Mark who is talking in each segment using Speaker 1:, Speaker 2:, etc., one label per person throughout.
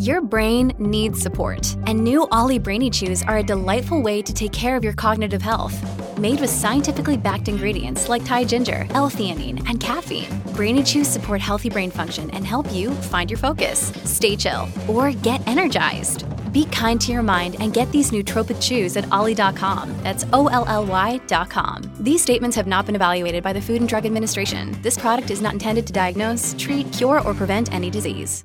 Speaker 1: Your brain needs support, and new OLLY Brainy Chews are a delightful way to take care of your cognitive health. Made with scientifically backed ingredients like Thai ginger, L-theanine, and caffeine, Brainy Chews support healthy brain function and help you find your focus, stay chill, or get energized. Be kind to your mind and get these nootropic chews at olly.com. That's O L L Y.com. These statements have not been evaluated by the Food and Drug Administration. This product is not intended to diagnose, treat, cure, or prevent any disease.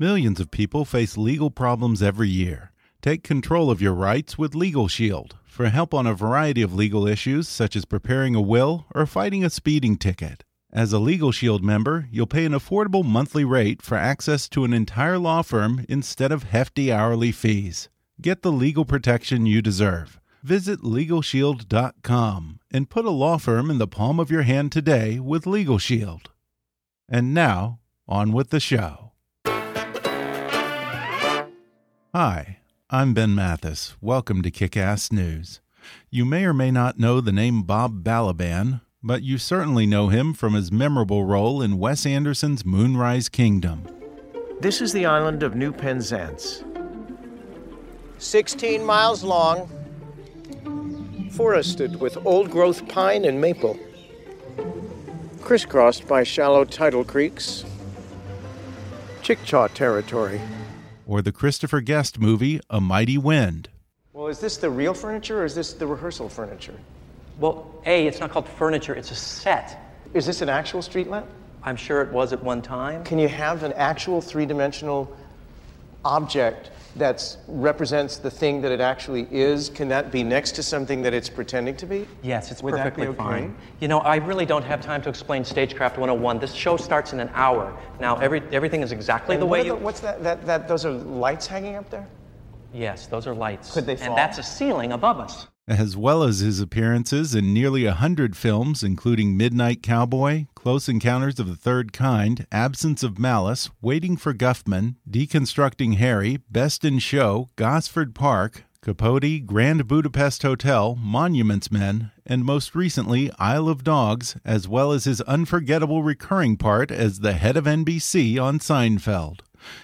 Speaker 2: Millions of people face legal problems every year. Take control of your rights with Legal Shield for help on a variety of legal issues such as preparing a will or fighting a speeding ticket. As a Legal Shield member, you'll pay an affordable monthly rate for access to an entire law firm instead of hefty hourly fees. Get the legal protection you deserve. Visit LegalShield.com and put a law firm in the palm of your hand today with Legal Shield. And now, on with the show. Hi, I'm Ben Mathis. Welcome to Kick Ass News. You may or may not know the name Bob Balaban, but you certainly know him from his memorable role in Wes Anderson's Moonrise Kingdom.
Speaker 3: This is the island of New Penzance. 16 miles long, forested with old growth pine and maple, crisscrossed by shallow tidal creeks, Chickchaw territory
Speaker 2: or the Christopher Guest movie A Mighty Wind.
Speaker 3: Well, is this the real furniture or is this the rehearsal furniture?
Speaker 4: Well, A, it's not called furniture, it's a set.
Speaker 3: Is this an actual street lamp?
Speaker 4: I'm sure it was at one time.
Speaker 3: Can you have an actual three dimensional object that represents the thing that it actually is, can that be next to something that it's pretending to be?
Speaker 4: Yes, it's
Speaker 3: Would
Speaker 4: perfectly
Speaker 3: okay?
Speaker 4: fine. You know, I really don't have time to explain Stagecraft 101. This show starts in an hour. Now, every, everything is exactly
Speaker 3: And
Speaker 4: the way
Speaker 3: are
Speaker 4: you.
Speaker 3: what's that, that, that? Those are lights hanging up there?
Speaker 4: Yes, those are lights.
Speaker 3: Could they fall?
Speaker 4: And that's a ceiling above us.
Speaker 2: As well as his appearances in nearly a hundred films, including Midnight Cowboy, Close Encounters of the Third Kind, Absence of Malice, Waiting for Guffman, Deconstructing Harry, Best in Show, Gosford Park, Capote, Grand Budapest Hotel, Monuments Men, and most recently Isle of Dogs, as well as his unforgettable recurring part as the head of NBC on Seinfeld.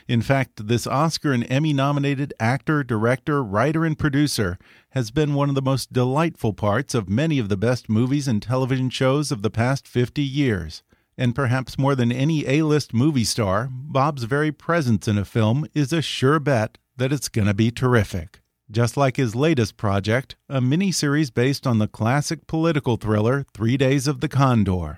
Speaker 2: In fact, this Oscar and Emmy nominated actor, director, writer, and producer has been one of the most delightful parts of many of the best movies and television shows of the past 50 years. And perhaps more than any A list movie star, Bob's very presence in a film is a sure bet that it's going to be terrific. Just like his latest project, a miniseries based on the classic political thriller Three Days of the Condor.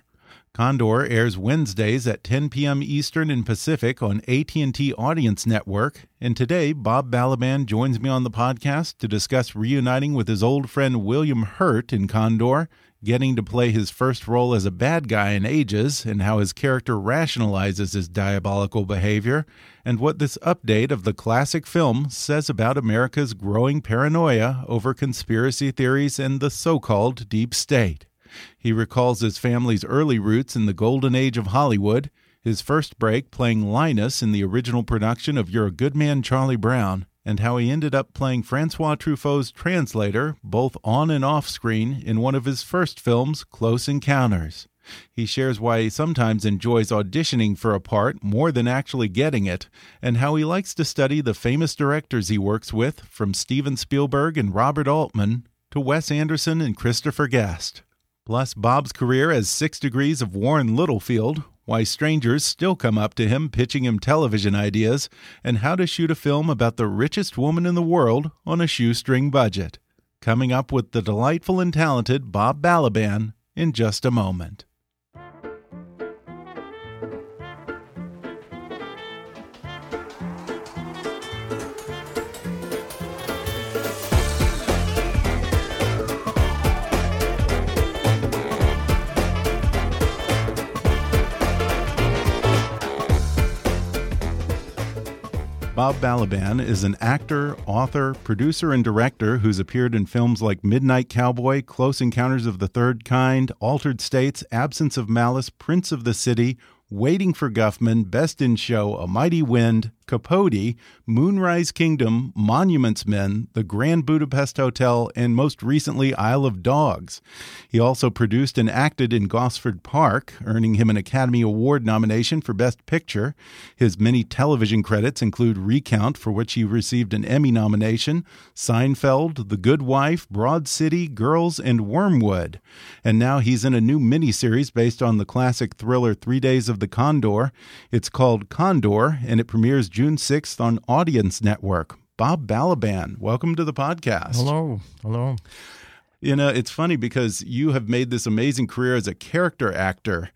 Speaker 2: Condor airs Wednesdays at 10 p.m. Eastern and Pacific on AT&T Audience Network, and today Bob Balaban joins me on the podcast to discuss reuniting with his old friend William Hurt in Condor, getting to play his first role as a bad guy in ages and how his character rationalizes his diabolical behavior, and what this update of the classic film says about America's growing paranoia over conspiracy theories and the so-called deep state. He recalls his family's early roots in the golden age of Hollywood, his first break playing Linus in the original production of You're a Good Man, Charlie Brown, and how he ended up playing Francois Truffaut's translator, both on and off screen, in one of his first films, Close Encounters. He shares why he sometimes enjoys auditioning for a part more than actually getting it, and how he likes to study the famous directors he works with, from Steven Spielberg and Robert Altman to Wes Anderson and Christopher Guest plus Bob's career as Six Degrees of Warren Littlefield, why strangers still come up to him pitching him television ideas, and how to shoot a film about the richest woman in the world on a shoestring budget. Coming up with the delightful and talented Bob Balaban in just a moment. Bob Balaban is an actor, author, producer, and director who's appeared in films like Midnight Cowboy, Close Encounters of the Third Kind, Altered States, Absence of Malice, Prince of the City, Waiting for Guffman, Best in Show, A Mighty Wind, Capote, Moonrise Kingdom, Monuments Men, The Grand Budapest Hotel, and most recently Isle of Dogs. He also produced and acted in Gosford Park, earning him an Academy Award nomination for Best Picture. His many television credits include Recount, for which he received an Emmy nomination, Seinfeld, The Good Wife, Broad City, Girls, and Wormwood. And now he's in a new miniseries based on the classic thriller Three Days of the Condor. It's called Condor, and it premieres June 6th on Audience Network. Bob Balaban, welcome to the podcast.
Speaker 5: Hello. Hello.
Speaker 2: You know, it's funny because you have made this amazing career as a character actor.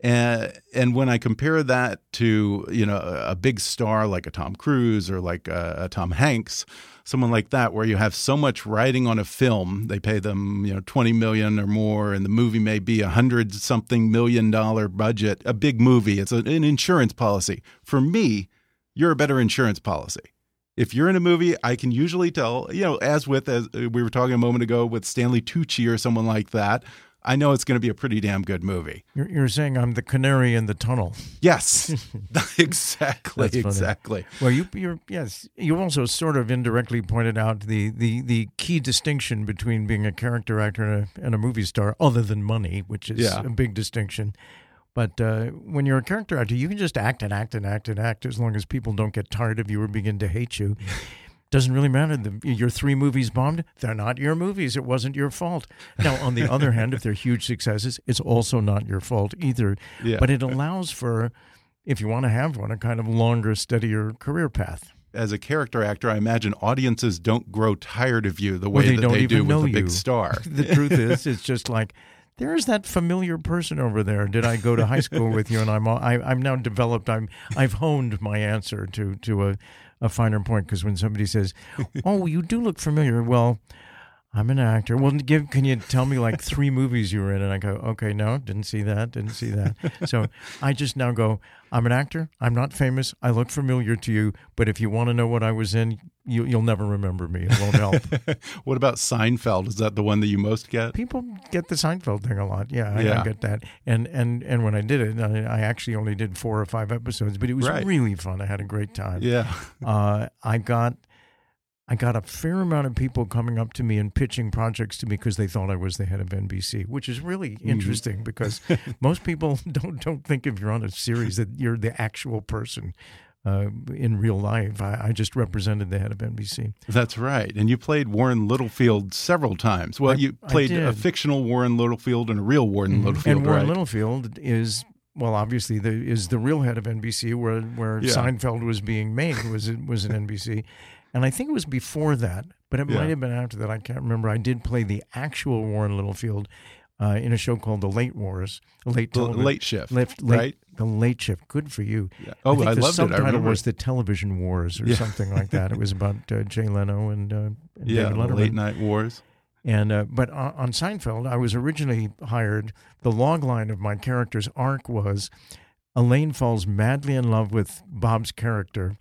Speaker 2: And, and when I compare that to, you know, a big star like a Tom Cruise or like a, a Tom Hanks, someone like that, where you have so much writing on a film, they pay them, you know, 20 million or more, and the movie may be a hundred something million dollar budget, a big movie. It's an insurance policy. For me, you're a better insurance policy. If you're in a movie, I can usually tell, you know, as with, as uh, we were talking a moment ago with Stanley Tucci or someone like that, I know it's going to be a pretty damn good movie.
Speaker 5: You're, you're saying I'm the canary in the tunnel.
Speaker 2: Yes, exactly, exactly.
Speaker 5: Well, you, you're yes. You also sort of indirectly pointed out the, the, the key distinction between being a character actor and a, and a movie star, other than money, which is
Speaker 2: Yeah.
Speaker 5: a big distinction. But uh, when you're a character actor, you can just act and act and act and act as long as people don't get tired of you or begin to hate you. Doesn't really matter. The, your three movies bombed. They're not your movies. It wasn't your fault. Now, on the other hand, if they're huge successes, it's also not your fault either.
Speaker 2: Yeah.
Speaker 5: But it allows for, if you want to have one, a kind of longer, steadier career path.
Speaker 2: As a character actor, I imagine audiences don't grow tired of you the way
Speaker 5: they
Speaker 2: that
Speaker 5: don't
Speaker 2: they
Speaker 5: even
Speaker 2: do
Speaker 5: know
Speaker 2: with a big star.
Speaker 5: the truth is, it's just like there's that familiar person over there. Did I go to high school with you? And I'm all- I, I'm now developed. I'm I've honed my answer to to a, a finer point because when somebody says, "Oh, you do look familiar," well. I'm an actor. Well, give. Can you tell me like three movies you were in? And I go, okay, no, didn't see that, didn't see that. So I just now go, I'm an actor. I'm not famous. I look familiar to you, but if you want to know what I was in, you, you'll never remember me. It won't help.
Speaker 2: what about Seinfeld? Is that the one that you most get?
Speaker 5: people get the Seinfeld thing a lot. Yeah, I,
Speaker 2: Yeah.
Speaker 5: I get that. And and and when I did it, I, I actually only did four or five episodes, but it was
Speaker 2: Right.
Speaker 5: really fun. I had a great time.
Speaker 2: Yeah.
Speaker 5: Uh, I got I got a fair amount of people coming up to me and pitching projects to me because they thought I was the head of NBC, which is really
Speaker 2: Mm-hmm.
Speaker 5: interesting because most people don't don't think if you're on a series that you're the actual person. Uh, in real life, I, I just represented the head of NBC.
Speaker 2: That's right. And you played Warren Littlefield several times. Well,
Speaker 5: I-
Speaker 2: you played a fictional Warren Littlefield and a real Warren Littlefield,
Speaker 5: and Warren
Speaker 2: right?
Speaker 5: Littlefield is well, obviously, the is the real head of NBC, where where
Speaker 2: Yeah.
Speaker 5: Seinfeld was being made was was an NBC, and I think it was before that, but it
Speaker 2: Yeah.
Speaker 5: might have been after that. I can't remember. I did play the actual Warren Littlefield uh, in a show called The Late Wars, late
Speaker 2: The late shift,
Speaker 5: late, late-
Speaker 2: right?
Speaker 5: The Late Shift. Good for you.
Speaker 2: Yeah. Oh,
Speaker 5: think
Speaker 2: I
Speaker 5: the
Speaker 2: loved it. I
Speaker 5: subtitle
Speaker 2: remember
Speaker 5: was the Television Wars or
Speaker 2: Yeah.
Speaker 5: something like that. It was about uh, Jay Leno and, uh, and
Speaker 2: Yeah,
Speaker 5: David Letterman.
Speaker 2: late night wars.
Speaker 5: And uh, but on, on Seinfeld, I was originally hired. The log line of my character's arc was Elaine falls madly in love with Bob's character,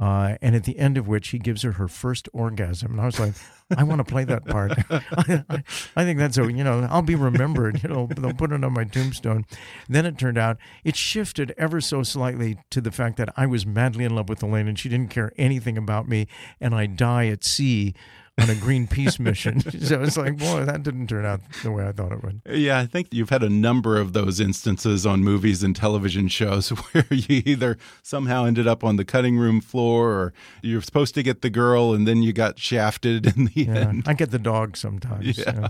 Speaker 5: uh, and at the end of which he gives her her first orgasm. And I was like, I want to play that part. I, I, think that's a you know I'll be remembered. You know they'll put it on my tombstone. Then it turned out it shifted ever so slightly to the fact that I was madly in love with Elaine, and she didn't care anything about me, and I die at sea on a Greenpeace mission. so it's like, boy, that didn't turn out the way I thought it would.
Speaker 2: Yeah, I think you've had a number of those instances on movies and television shows where you either somehow ended up on the cutting room floor or you're supposed to get the girl and then you got shafted in the
Speaker 5: Yeah,
Speaker 2: end.
Speaker 5: I get the dog sometimes.
Speaker 2: Yeah.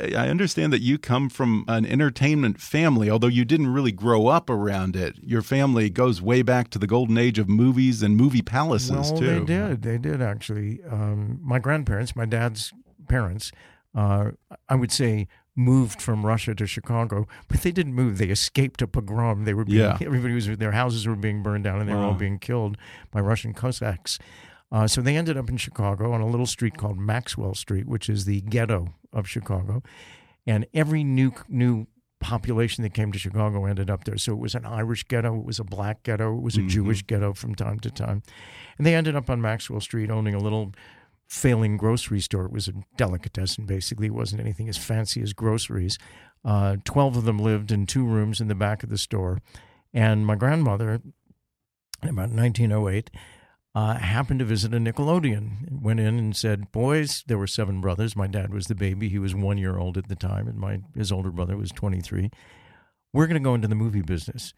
Speaker 5: yeah.
Speaker 2: I understand that you come from an entertainment family, although you didn't really grow up around it. Your family goes way back to the golden age of movies and movie palaces,
Speaker 5: well,
Speaker 2: too.
Speaker 5: they did. They did actually. Um, my grandparents, my dad's parents, uh, I would say moved from Russia to Chicago, but they didn't move. They escaped a pogrom. They were being,
Speaker 2: Yeah.
Speaker 5: everybody was their houses were being burned down, and they were all being killed by Russian Cossacks. Uh, so they ended up in Chicago on a little street called Maxwell Street, which is the ghetto of Chicago. And every new new population that came to Chicago ended up there. So it was an Irish ghetto, it was a black ghetto, it was a
Speaker 2: Mhm.
Speaker 5: Jewish ghetto from time to time. And they ended up on Maxwell Street owning a little failing grocery store. It was a delicatessen, basically. It wasn't anything as fancy as groceries. Uh, 12 of them lived in two rooms in the back of the store. And my grandmother, about 1908, uh, happened to visit a Nickelodeon. Went in and said, "Boys, there were seven brothers. My dad was the baby. He was one year old at the time, and my his older brother was 23. We're going to go into the movie business.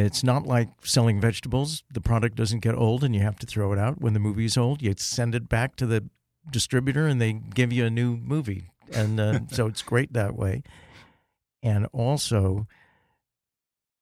Speaker 5: It's not like selling vegetables. The product doesn't get old, and you have to throw it out when the movie's old. You send it back to the distributor, and they give you a new movie, and uh, so it's great that way. And also."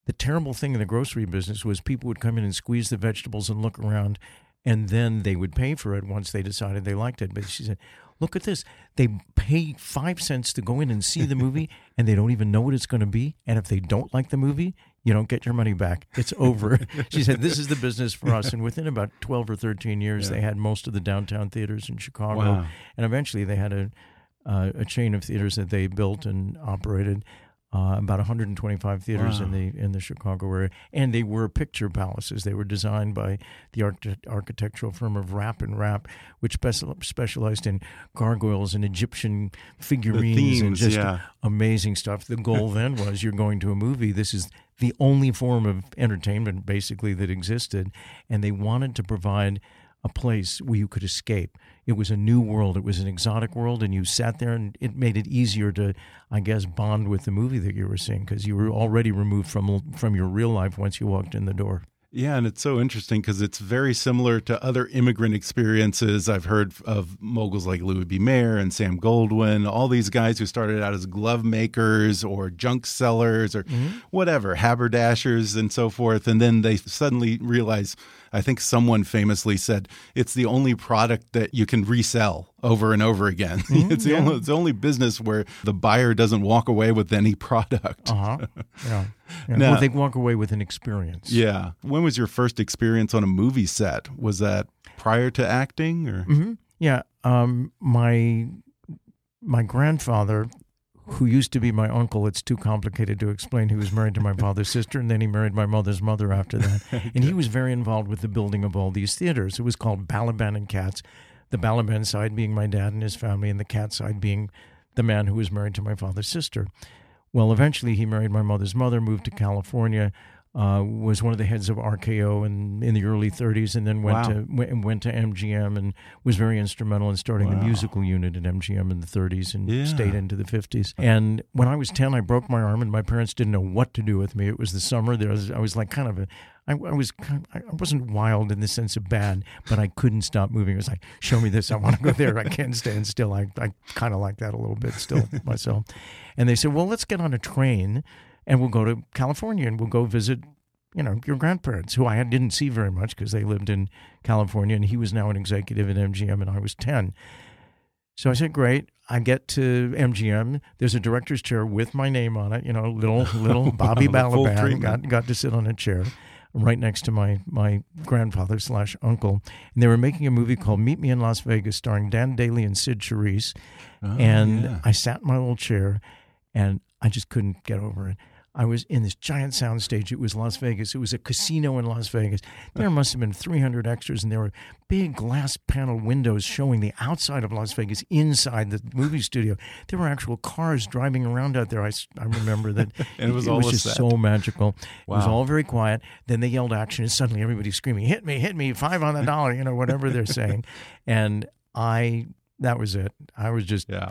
Speaker 5: the terrible thing in the grocery business was people would come in and squeeze the vegetables and look around and then they would pay for it once they decided they liked it but she said look at this they pay five cents to go in and see the movie and they don't even know what it's going to be and if they don't like the movie you don't get your money back it's over she said this is the business for us and within about 12 or 13 years
Speaker 2: Yeah.
Speaker 5: they had most of the downtown theaters in chicago
Speaker 2: Wow.
Speaker 5: and eventually they had a uh, a chain of theaters that they built and operated. Uh, about 125 theaters in the in the Chicago area, and they were picture palaces. They were designed by the arch- architectural firm of Rapp and Rapp, which speci- specialized in gargoyles and Egyptian figurines and
Speaker 2: themes,
Speaker 5: just
Speaker 2: yeah.
Speaker 5: amazing stuff. The goal then was you're going to a movie. This is the only form of entertainment basically that existed, and they wanted to provide a place where you could escape. It was a new world. It was an exotic world, and you sat there, and it made it easier to, I guess, bond with the movie that you were seeing because you were already removed from from your real life once you walked in the door.
Speaker 2: Yeah, and it's so interesting because it's very similar to other immigrant experiences. I've heard of moguls like Louis B. Mayer and Sam Goldwyn, all these guys who started out as glove makers or junk sellers or mm-hmm. whatever, haberdashers and so forth. And then they suddenly realize, I think someone famously said, it's the only product that you can resell over and over again. it's, the only, it's the only business where the buyer doesn't walk away with any product.
Speaker 5: Uh huh. Yeah. yeah.
Speaker 2: Now-
Speaker 5: well, they walk away with an experience.
Speaker 2: Yeah. When was your first experience on a movie set? Was that prior to acting or?
Speaker 5: hmm Yeah. Um, my my grandfather, who used to be my uncle, it's too complicated to explain. He was married to my father's sister, and then he married my mother's mother after that. And he was very involved with the building of all these theaters. It was called Balaban and Katz. The Balaban side being my dad and his family, and the Katz side being the man who was married to my father's sister. Well, eventually he married my mother's mother, moved to California, uh, was one of the heads of RKO in, in the early 30s, and then went
Speaker 2: Wow.
Speaker 5: to went, went to MGM and was very instrumental in starting the musical unit at MGM in the 30s and
Speaker 2: Yeah.
Speaker 5: stayed into the 50s. And when I was 10, I broke my arm, and my parents didn't know what to do with me. It was the summer. There was I was like kind of a I, I was I wasn't wild in the sense of bad, but I couldn't stop moving. It was like, show me this. I want to go there. I can't stand still. I, I kind of like that a little bit still myself. And they said, well, let's get on a train and we'll go to California and we'll go visit, you know, your grandparents, who I didn't see very much because they lived in California. And he was now an executive at MGM and I was 10. So I said, great. I get to MGM. There's a director's chair with my name on it. You know, little little Bobby
Speaker 2: Wow,
Speaker 5: Balaban got got to sit on a chair right next to my my grandfather slash uncle. And they were making a movie called Meet Me in Las Vegas, starring Dan Dailey and Cyd Charisse.
Speaker 2: Oh,
Speaker 5: and
Speaker 2: yeah.
Speaker 5: I sat in my little chair, and I just couldn't get over it. I was in this giant soundstage. It was Las Vegas. It was a casino in Las Vegas. There must have been 300 extras, and there were big glass panel windows showing the outside of Las Vegas inside the movie studio. There were actual cars driving around out there. I, I remember that.
Speaker 2: And it was all
Speaker 5: was just
Speaker 2: set.
Speaker 5: so magical. It was all very quiet. Then they yelled action, and suddenly everybody's screaming, "Hit me! Hit me! Five on the dollar!" You know, whatever they're saying. And I, that was it. I was just,
Speaker 2: Yeah.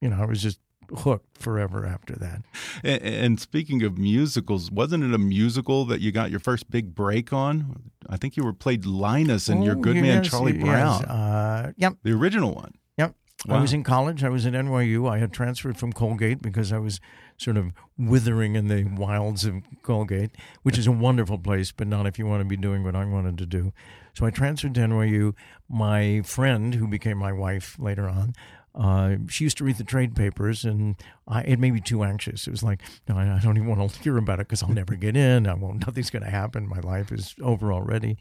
Speaker 5: you know, I was just hooked forever after that.
Speaker 2: And, and speaking of musicals, wasn't it a musical that you got your first big break on? I think you were played Linus in Your
Speaker 5: Oh,
Speaker 2: Good Man Charlie
Speaker 5: yes.
Speaker 2: Brown,
Speaker 5: Uh, yep,
Speaker 2: the original one.
Speaker 5: yep. I was in college. I was at NYU. I had transferred from Colgate because I was sort of withering in the wilds of Colgate, which is a wonderful place, but not if you want to be doing what I wanted to do. So I transferred to NYU. My friend, who became my wife later on, uh, she used to read the trade papers, and I, it made me too anxious. It was like, no, I I don't even want to hear about it because I'll never get in. I won't. Nothing's going to happen. My life is over already.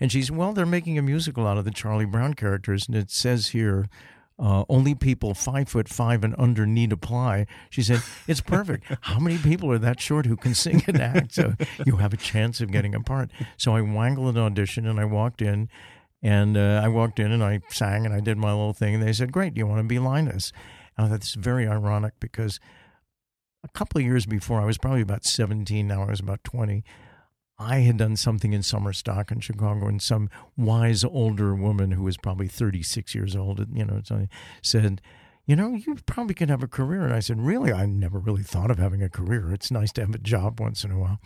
Speaker 5: And she said, well, they're making a musical out of the Charlie Brown characters, and it says here Uh, only people five foot five and under need apply. She said, It's perfect. How many people are that short who can sing and act? So you have a chance of getting a part. So I wangled an audition and I walked in. And uh, I walked in and I sang and I did my little thing. And they said, Great, do you want to be Linus? And I thought this is very ironic because a couple of years before, I was probably about 17, now I was about 20. I had done something in summer stock in Chicago, and some wise older woman who was probably 36 years old, you know, said, you know, you probably could have a career. And I said, really? I never really thought of having a career. It's nice to have a job once in a while.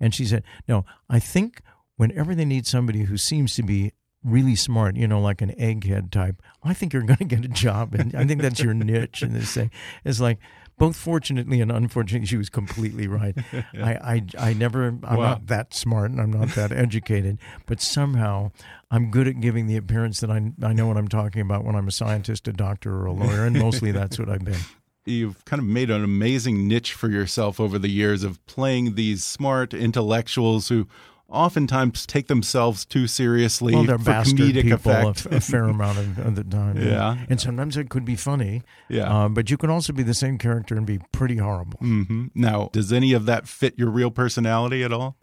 Speaker 5: And she said, no, I think whenever they need somebody who seems to be really smart, you know, like an egghead type, I think you're going to get a job. And I think that's your niche And this thing. It's like, both fortunately and unfortunately, she was completely right. I, I, I never, I'm wow. not that smart and I'm not that educated, but somehow I'm good at giving the appearance that I, I know what I'm talking about when I'm a scientist, a doctor, or a lawyer, and mostly that's what I've been.
Speaker 2: You've kind of made an amazing niche for yourself over the years of playing these smart intellectuals who oftentimes take themselves too seriously
Speaker 5: well, they're
Speaker 2: for comedic
Speaker 5: people
Speaker 2: effect.
Speaker 5: A, a, fair amount of, of the time.
Speaker 2: Yeah.
Speaker 5: And sometimes it could be funny.
Speaker 2: Yeah.
Speaker 5: Uh, but you can also be the same character and be pretty horrible.
Speaker 2: Mm -hmm. Now, does any of that fit your real personality at all?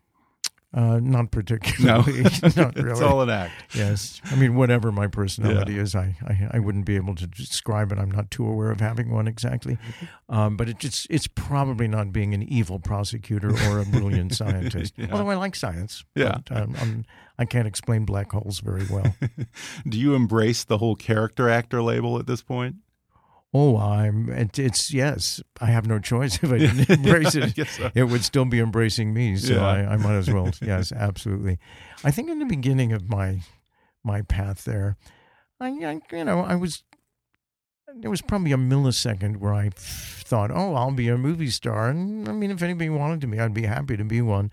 Speaker 5: Uh, not particularly.
Speaker 2: No,
Speaker 5: not really.
Speaker 2: it's all an act.
Speaker 5: Yes, I mean whatever my personality yeah. is, I, I, I wouldn't be able to describe it. I'm not too aware of having one exactly, um, but it just it's probably not being an evil prosecutor or a brilliant scientist. yeah. Although I like science.
Speaker 2: Yeah,
Speaker 5: but, um, I'm, I can not explain black holes very well.
Speaker 2: Do you embrace the whole character actor label at this point?
Speaker 5: Oh, I'm. It, it's yes. I have no choice. If I didn't embrace it, so. it would still be embracing me. So yeah. I, I might as well. yes, absolutely. I think in the beginning of my my path there, I, I you know I was there was probably a millisecond where I thought, oh, I'll be a movie star, and I mean, if anybody wanted to me, I'd be happy to be one.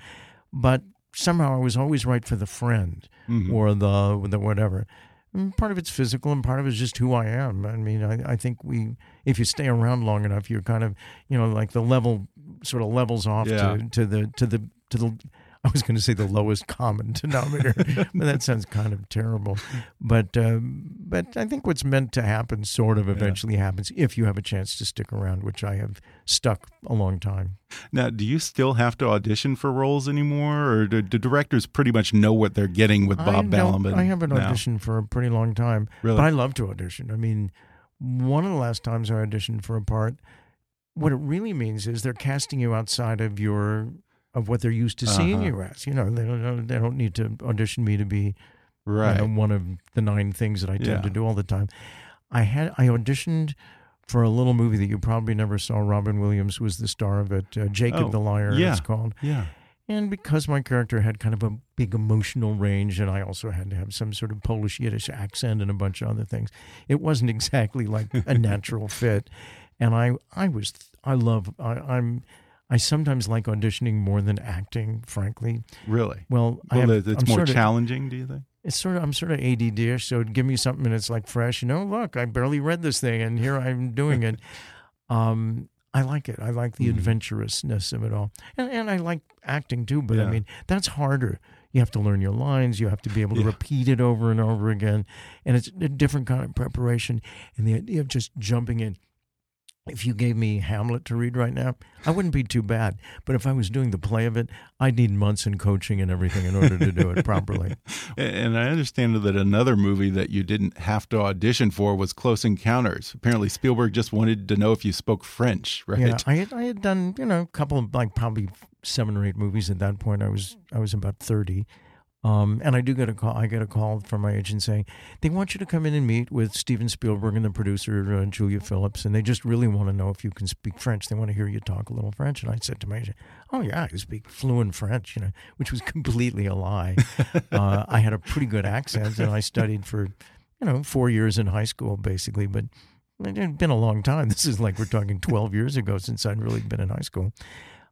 Speaker 5: But somehow I was always right for the friend mm-hmm. or the the whatever. And part of it's physical, and part of it's just who I am. I mean, I, I think we, if you stay around long enough, you're kind of, you know, like the level sort of levels off
Speaker 2: yeah.
Speaker 5: to, to the to the to the I was going to say the lowest common denominator, but that sounds kind of terrible. But um, but I think what's meant to happen sort of eventually yeah. happens if you have a chance to stick around, which I have stuck a long time.
Speaker 2: Now, do you still have to audition for roles anymore, or do, do directors pretty much know what they're getting with Bob Balaban?
Speaker 5: I haven't auditioned for a pretty long time,
Speaker 2: really?
Speaker 5: but I love to audition. I mean, one of the last times I auditioned for a part, what it really means is they're casting you outside of your of what they're used to seeing uh-huh. you as. You know, they don't they don't need to audition me to be
Speaker 2: right
Speaker 5: you know, one of the nine things that I tend
Speaker 2: yeah.
Speaker 5: to do all the time. I had I auditioned for a little movie that you probably never saw. Robin Williams was the star of it. Uh, Jacob
Speaker 2: oh,
Speaker 5: the Liar,
Speaker 2: yeah.
Speaker 5: it's called.
Speaker 2: Yeah.
Speaker 5: And because my character had kind of a big emotional range, and I also had to have some sort of Polish Yiddish accent and a bunch of other things, it wasn't exactly like a natural fit. And I, I was, I love, I, I'm I sometimes like auditioning more than acting, frankly.
Speaker 2: Really?
Speaker 5: Well,
Speaker 2: well
Speaker 5: have,
Speaker 2: it's
Speaker 5: I'm
Speaker 2: more
Speaker 5: sort of,
Speaker 2: challenging, do you think?
Speaker 5: It's sort of I'm sort of ADD-ish, so give me something that's like fresh. You know, look, I barely read this thing, and here I'm doing it. um, I like it. I like the mm. adventurousness of it all, and, and I like acting too. But
Speaker 2: yeah.
Speaker 5: I mean, that's harder. You have to learn your lines. You have to be able to
Speaker 2: yeah.
Speaker 5: repeat it over and over again, and it's a different kind of preparation. And the idea of just jumping in if you gave me Hamlet to read right now, I wouldn't be too bad. But if I was doing the play of it, I'd need months in coaching and everything in order to do it properly.
Speaker 2: And I understand that another movie that you didn't have to audition for was Close Encounters. Apparently, Spielberg just wanted to know if you spoke French, right?
Speaker 5: Yeah, I had, I had done you know a couple of like probably seven or eight movies at that point. I was I was about thirty. Um, and I do get a call. I get a call from my agent saying they want you to come in and meet with Steven Spielberg and the producer uh, Julia Phillips, and they just really want to know if you can speak French. They want to hear you talk a little French. And I said to my agent, "Oh yeah, I speak fluent French," you know, which was completely a lie. uh, I had a pretty good accent, and I studied for you know four years in high school, basically. But it had been a long time. This is like we're talking twelve years ago since I'd really been in high school.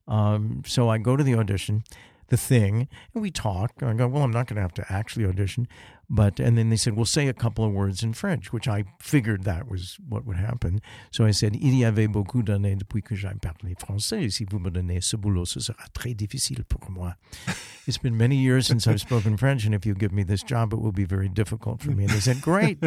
Speaker 5: Um, so I go to the audition the thing, and we talk. I go, well, I'm not going to have to actually audition, But and then they said, "Well, say a couple of words in French," which I figured that was what would happen. So I said, "Il y avait beaucoup d'années depuis que j'ai parlé français. Si vous me donnez ce boulot, ce sera très difficile pour moi." It's been many years since I've spoken French, and if you give me this job, it will be very difficult for me. And they said, "Great."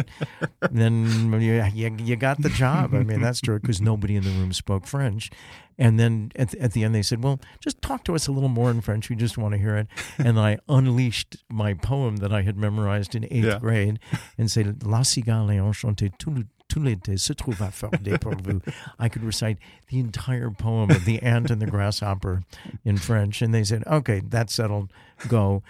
Speaker 5: then you, you, you got the job. I mean, that's true because nobody in the room spoke French. And then at the, at the end, they said, "Well, just talk to us a little more in French. We just want to hear it." And I unleashed my poem that I had memorized in eighth
Speaker 2: Yeah.
Speaker 5: grade, and say "La cigale enchantée tout le- tout l'été se trouve à farder pour vous." I could recite the entire poem of the ant and the grasshopper in French, and they said, "Okay, that's settled. Go."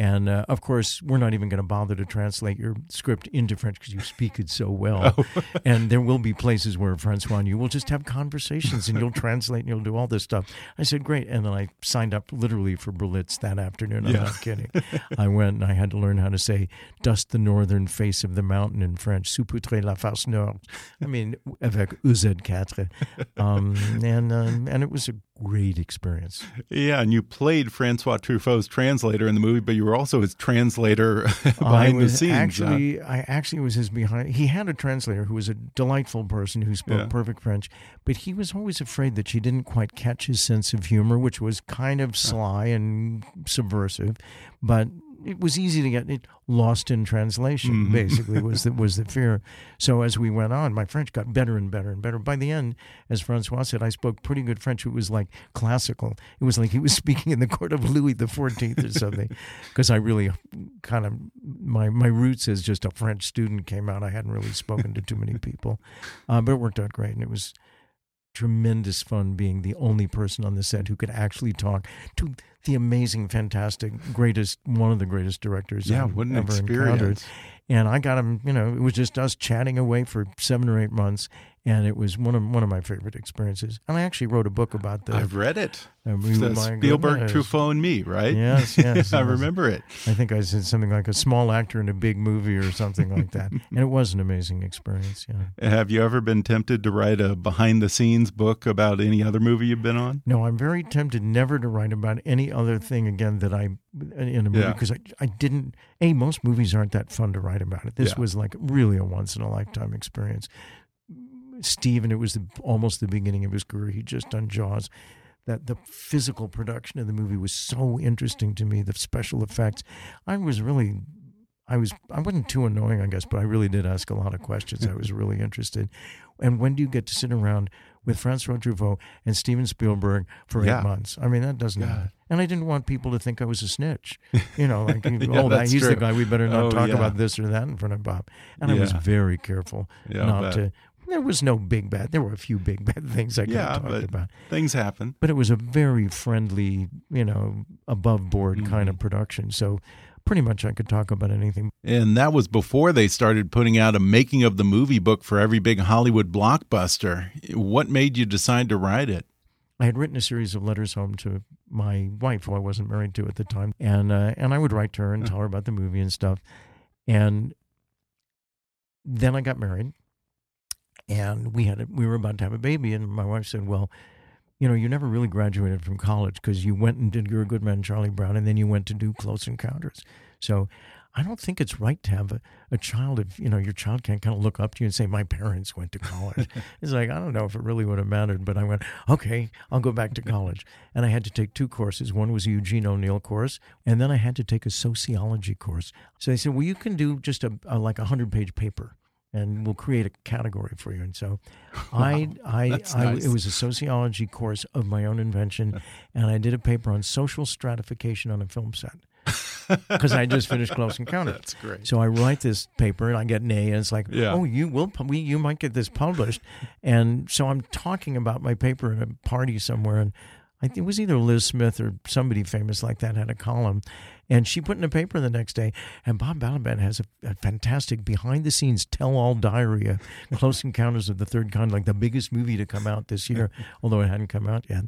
Speaker 5: And uh, of course, we're not even going to bother to translate your script into French because you speak it so well. and there will be places where Francois and you will just have conversations and you'll translate and you'll do all this stuff. I said, great. And then I signed up literally for Berlitz that afternoon. I'm
Speaker 2: Yeah.
Speaker 5: not kidding. I went and I had to learn how to say, dust the northern face of the mountain in French, soupoutre la face nord. I mean, avec UZ4. Um, and, um, and it was a great experience.
Speaker 2: Yeah, and you played Francois Truffaut's translator in the movie, but you were also his translator behind the
Speaker 5: was
Speaker 2: scenes. huh?
Speaker 5: Actually, I actually was his behind. He had a translator who was a delightful person who spoke
Speaker 2: Yeah.
Speaker 5: perfect French, but he was always afraid that she didn't quite catch his sense of humor, which was kind of sly and subversive. But it was easy to get it lost in translation.
Speaker 2: Mm-hmm.
Speaker 5: Basically, was the was the fear. So as we went on, my French got better and better and better. By the end, as Francois said, I spoke pretty good French. It was like classical. It was like he was speaking in the court of Louis the Fourteenth or something. Because I really kind of my my roots as just a French student came out. I hadn't really spoken to too many people, uh, but it worked out great, and it was tremendous fun being the only person on the set who could actually talk to the amazing, fantastic, greatest, one of the greatest directors
Speaker 2: Yeah,
Speaker 5: I've
Speaker 2: what an
Speaker 5: ever
Speaker 2: experience.
Speaker 5: encountered. And I got him, you know, it was just us chatting away for seven or eight months, and it was one of one of my favorite experiences. And I actually wrote a book about the
Speaker 2: I've read it.
Speaker 5: uh, we-
Speaker 2: Spielberg,
Speaker 5: goodness.
Speaker 2: Truffaut, and me, right?
Speaker 5: Yes, yes,
Speaker 2: I remember it.
Speaker 5: I think I said something like a small actor in a big movie or something like that. and it was an amazing experience. Yeah.
Speaker 2: Have you ever been tempted to write a behind the scenes book about any other movie you've been on?
Speaker 5: No, I'm very tempted never to write about any other thing again that I in a movie
Speaker 2: Yeah.
Speaker 5: because I, I didn't. A most movies aren't that fun to write about it. This
Speaker 2: Yeah.
Speaker 5: was like really a once in a lifetime experience. Steven, it was the, almost the beginning of his career. He just done Jaws. That the physical production of the movie was so interesting to me. The special effects, I was really, I was, I wasn't too annoying, I guess, but I really did ask a lot of questions. I was really interested. And when do you get to sit around with Francois Truffaut and Steven Spielberg for
Speaker 2: Yeah.
Speaker 5: eight months? I mean, that doesn't.
Speaker 2: Yeah.
Speaker 5: And I didn't want people to think I was a snitch. You know, like,
Speaker 2: Yeah,
Speaker 5: oh, that, he's the guy. We better not
Speaker 2: Oh,
Speaker 5: talk
Speaker 2: yeah.
Speaker 5: about this or that in front of Bob. And I was very careful not to. There was no big bad. There were a few big bad things I could
Speaker 2: Yeah,
Speaker 5: have talked about,
Speaker 2: things happen.
Speaker 5: but it was a very friendly, you know, above board kind
Speaker 2: Mm-hmm.
Speaker 5: of production. So pretty much I could talk about anything.
Speaker 2: And that was before they started putting out a making of the movie book for every big Hollywood blockbuster. What made you decide to write it?
Speaker 5: I had written a series of letters home to my wife, who I wasn't married to at the time, and uh, and I would write to her and tell her about the movie and stuff. And then I got married, and we had a, we were about to have a baby, and my wife said, "Well, you know, you never really graduated from college because you went and did You're a Good Man, Charlie Brown, and then you went to do Close Encounters. So I don't think it's right to have a, a child if, you know, your child can't kind of look up to you and say, my parents went to college. it's like, I don't know if it really would have mattered, but I went, okay, I'll go back to college. And I had to take two courses. One was a Eugene O'Neill course, and then I had to take a sociology course. So they said, well, you can do just a, a like a 100 page paper. And we'll create a category for you. And so, I, I, I,
Speaker 2: nice.
Speaker 5: it was a sociology course of my own invention, and I did a paper on social stratification on a film set because I just finished Close Encounter.
Speaker 2: That's great.
Speaker 5: So I write this paper and I get an A, and it's like,
Speaker 2: Yeah.
Speaker 5: oh, you will, we, you might get this published. And so I'm talking about my paper at a party somewhere, and I think it was either Liz Smith or somebody famous like that had a column, and she put in a paper the next day. And Bob Balaban has a, a fantastic behind the scenes tell all diary, of Close Encounters of the Third Kind, like the biggest movie to come out this year, although it hadn't come out yet.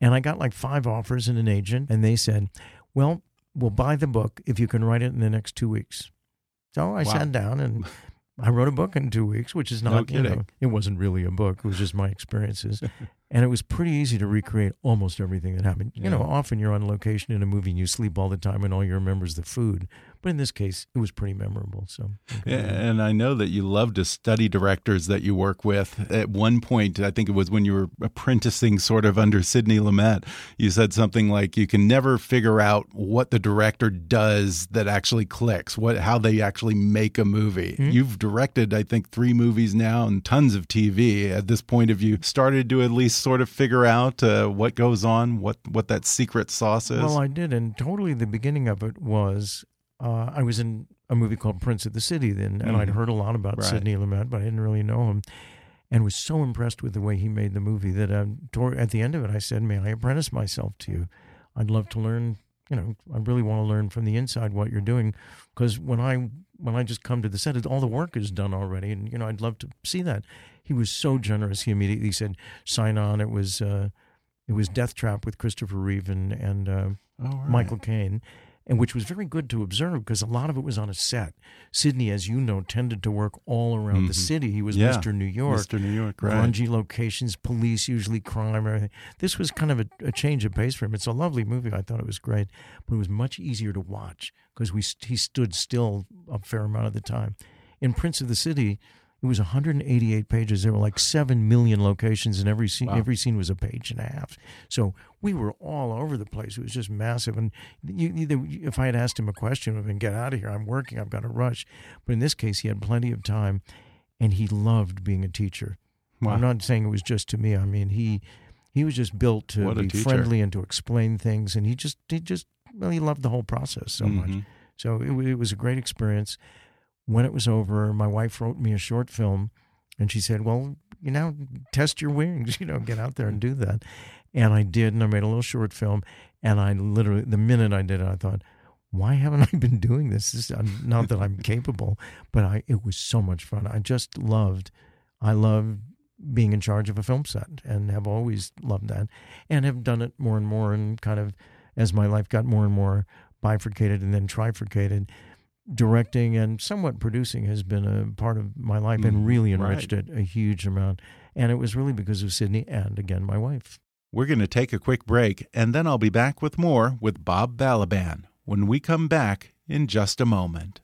Speaker 5: And I got like five offers and an agent, and they said, well, we'll buy the book if you can write it in the next two weeks. So I
Speaker 2: Wow.
Speaker 5: sat down and I wrote a book in two weeks, which is
Speaker 2: No
Speaker 5: not, you know,
Speaker 2: kidding.
Speaker 5: it wasn't really a book. It was just my experiences. and it was pretty easy to recreate almost everything that happened. You know, often you're on location in a movie and you sleep all the time and all you remember is the food. But in this case, it was pretty memorable. So,
Speaker 2: and I know that you love to study directors that you work with. At one point, I think it was when you were apprenticing sort of under Sidney Lumet, you said something like you can never figure out what the director does that actually clicks, what how they actually make a movie. Mm -hmm. You've directed, I think, three movies now and tons of TV. At this point, have you started to at least sort of figure out uh, what goes on, what what that secret sauce is?
Speaker 5: Well, I did, and totally the beginning of it was uh, I was in a movie called Prince of the City then, and mm. I'd mm-hmm. heard a lot about right. Sidney Lumet, but I didn't really know him, and was so impressed with the way he made the movie that toward, at the end of it, I said, "May I apprentice myself to you? I'd love to learn. You know, I really want to learn from the inside what you're doing, because when I when I just come to the set, all the work is done already, and you know, I'd love to see that." He was so generous. He immediately said, "Sign on." It was. Uh, it was Deathtrap with Christopher Reeve and, and uh, oh, right. Michael Caine, and which was very good to observe because a lot of it was on a set. Sidney, as you know, tended to work all around mm-hmm. the city. He was yeah. Mr. New York.
Speaker 2: Mr. New York, right.
Speaker 5: Grungy locations, police, usually crime. Everything. This was kind of a, a, change of pace for him. It's a lovely movie. I thought it was great, but it was much easier to watch because we he stood still a fair amount of the time. In Prince of the City, it was 188 pages. There were like seven million locations, and every scene wow. every scene was a page and a half. So we were all over the place. It was just massive. And you, you, if I had asked him a question, I've been get out of here. I'm working. I've got to rush. But in this case, he had plenty of time, and he loved being a teacher. Wow. I'm not saying it was just to me. I mean, he he was just built to be friendly and to explain things, and he just he just well, he loved the whole process so mm-hmm. much. So it, it was a great experience when it was over, my wife wrote me a short film, and she said, "Well, you know, test your wings. You know, get out there and do that." And I did, and I made a little short film. And I literally, the minute I did it, I thought, "Why haven't I been doing this?" this not that I'm capable, but I it was so much fun. I just loved, I loved being in charge of a film set, and have always loved that, and have done it more and more, and kind of as my life got more and more bifurcated and then trifurcated directing and somewhat producing has been a part of my life and mm-hmm. really enriched right. it a huge amount. And it was really because of Sidney and again my wife.
Speaker 2: We're going to take a quick break and then I'll be back with more with Bob Balaban when we come back in just a moment.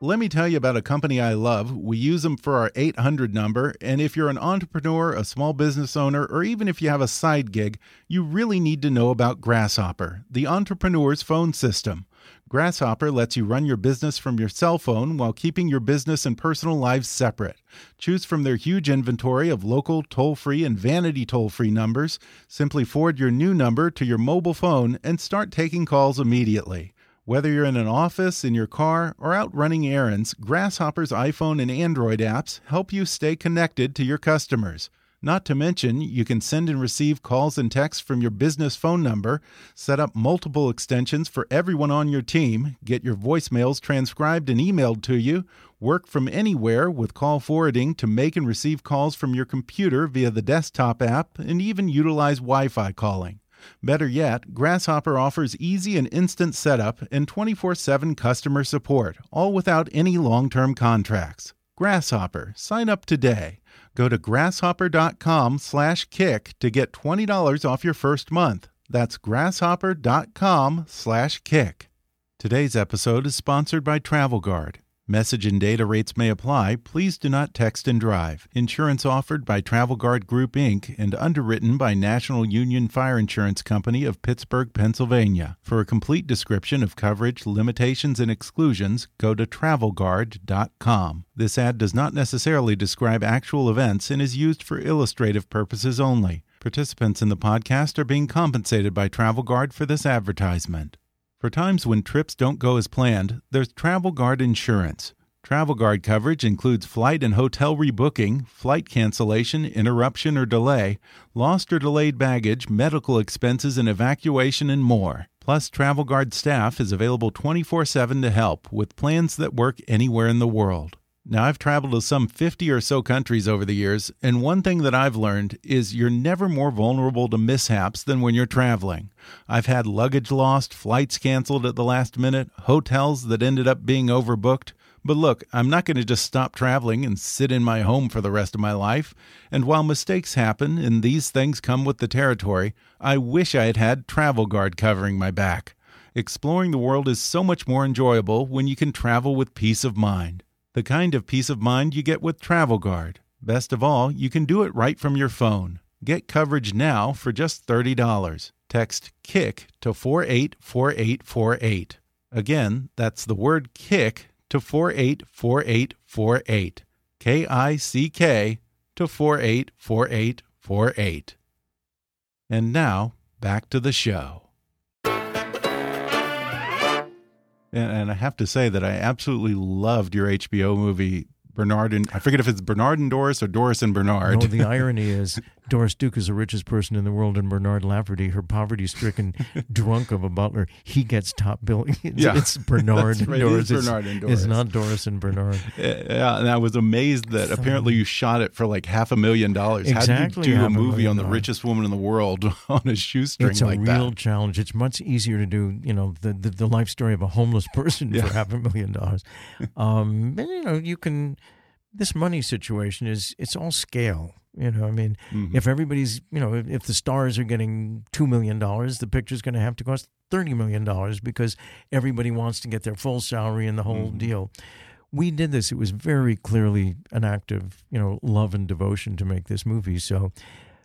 Speaker 2: Let me tell you about a company I love. We use them for our 800 number. And if you're an entrepreneur, a small business owner, or even if you have a side gig, you really need to know about Grasshopper, the entrepreneur's phone system. Grasshopper lets you run your business from your cell phone while keeping your business and personal lives separate. Choose from their huge inventory of local, toll free, and vanity toll free numbers. Simply forward your new number to your mobile phone and start taking calls immediately. Whether you're in an office, in your car, or out running errands, Grasshopper's iPhone and Android apps help you stay connected to your customers. Not to mention, you can send and receive calls and texts from your business phone number, set up multiple extensions for everyone on your team, get your voicemails transcribed and emailed to you, work from anywhere with call forwarding to make and receive calls from your computer via the desktop app, and even utilize Wi Fi calling. Better yet, Grasshopper offers easy and instant setup and 24 7 customer support, all without any long term contracts. Grasshopper, sign up today. Go to grasshopper.com slash kick to get $20 off your first month. That's grasshopper.com slash kick. Today's episode is sponsored by Travel Guard. Message and data rates may apply. Please do not text and drive. Insurance offered by Travel Guard Group Inc. and underwritten by National Union Fire Insurance Company of Pittsburgh, Pennsylvania. For a complete description of coverage, limitations, and exclusions, go to travelguard.com. This ad does not necessarily describe actual events and is used for illustrative purposes only. Participants in the podcast are being compensated by Travel Guard for this advertisement. For times when trips don't go as planned, there's Travel Guard Insurance. Travel Guard coverage includes flight and hotel rebooking, flight cancellation, interruption or delay, lost or delayed baggage, medical expenses and evacuation, and more. Plus, Travel Guard staff is available 24 7 to help with plans that work anywhere in the world. Now, I've traveled to some 50 or so countries over the years, and one thing that I've learned is you're never more vulnerable to mishaps than when you're traveling. I've had luggage lost, flights canceled at the last minute, hotels that ended up being overbooked. But look, I'm not going to just stop traveling and sit in my home for the rest of my life. And while mistakes happen and these things come with the territory, I wish I had had Travel Guard covering my back. Exploring the world is so much more enjoyable when you can travel with peace of mind. The kind of peace of mind you get with Travel Guard. Best of all, you can do it right from your phone. Get coverage now for just $30. Text KICK to 484848. Again, that's the word KICK to 484848. K I C K to 484848. And now, back to the show. And, I have to say that I absolutely loved your HBO movie Bernard and I forget if it's Bernard and Doris or Doris and Bernard.
Speaker 5: No, the irony is Doris Duke is the richest person in the world, and Bernard Lafferty, her poverty-stricken drunk of a butler, he gets top billing. It's,
Speaker 2: Yeah.
Speaker 5: it's Bernard
Speaker 2: That's
Speaker 5: and
Speaker 2: right, it
Speaker 5: Doris.
Speaker 2: is Bernard and
Speaker 5: It's not Doris and Bernard.
Speaker 2: Yeah, and I was amazed that apparently you shot it for like half a million dollars. How do you do a movie on the richest woman in the world on a shoestring
Speaker 5: It's a
Speaker 2: like
Speaker 5: real
Speaker 2: that?
Speaker 5: challenge. It's much easier to do, you know, the the, the life story of a homeless person
Speaker 2: Yeah.
Speaker 5: for half a million dollars. Um, and you know, you can. This money situation is it's all scale. You know, I mean,
Speaker 2: Mhm.
Speaker 5: if everybody's, you know, if, if the stars are getting two million dollars, the picture's going to have to cost thirty million dollars because everybody wants to get their full salary and the whole
Speaker 2: Mhm.
Speaker 5: deal. We did this. It was very clearly an act of, you know, love and devotion to make this movie. So,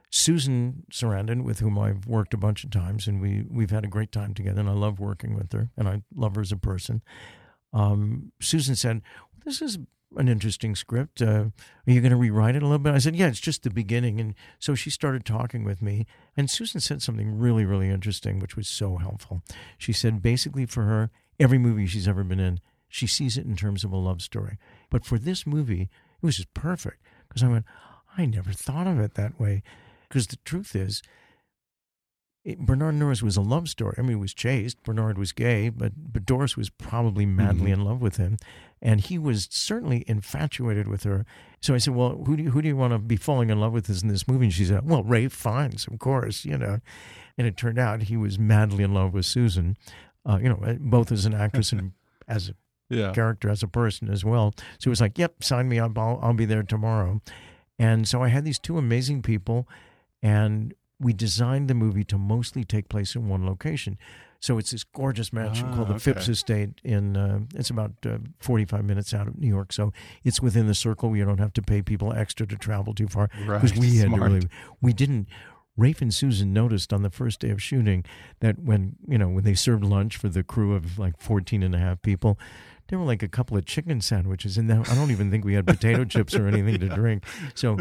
Speaker 5: Susan Sarandon, with whom I've worked a bunch of times, and we we've had a great time together, and I love working with her, and I love her as a person. Um, Susan said, "This is an interesting script. Uh, are you going to rewrite it a little bit?" I said, "Yeah, it's just the beginning." And so she started talking with me, and Susan said something really, really interesting, which was so helpful. She said, basically, for her, every movie she's ever been in, she sees it in terms of a love story. But for this movie, it was just perfect because I went, I never thought of it that way. Because the truth is, it, Bernard and Doris was a love story. I mean, he was chaste. Bernard was gay, but but Doris was probably madly in love with him, and he was certainly infatuated with her. So I said, "Well, who do you, who do you want to be falling in love with in this movie?" And she said, "Well, Ralph Fiennes, of course, you know." And it turned out he was madly in love with Susan, uh, you know, both as an actress and as a
Speaker 2: Yeah.
Speaker 5: character as a person as well. So he was like, yep, sign me up. I'll, I'll be there tomorrow. And so I had these two amazing people, and we designed the movie to mostly take place in one location. So it's this gorgeous mansion
Speaker 2: Ah,
Speaker 5: called the
Speaker 2: okay.
Speaker 5: Phipps Estate. In uh, it's about uh, forty-five minutes out of New York, so it's within the circle. You don't have to pay people extra to travel too far because
Speaker 2: Right,
Speaker 5: we had
Speaker 2: smart.
Speaker 5: to really. We didn't. Rafe and Susan noticed on the first day of shooting that when you know when they served lunch for the crew of like 14 and a half people, there were like a couple of chicken sandwiches, and I don't even think we had potato chips or anything to drink. So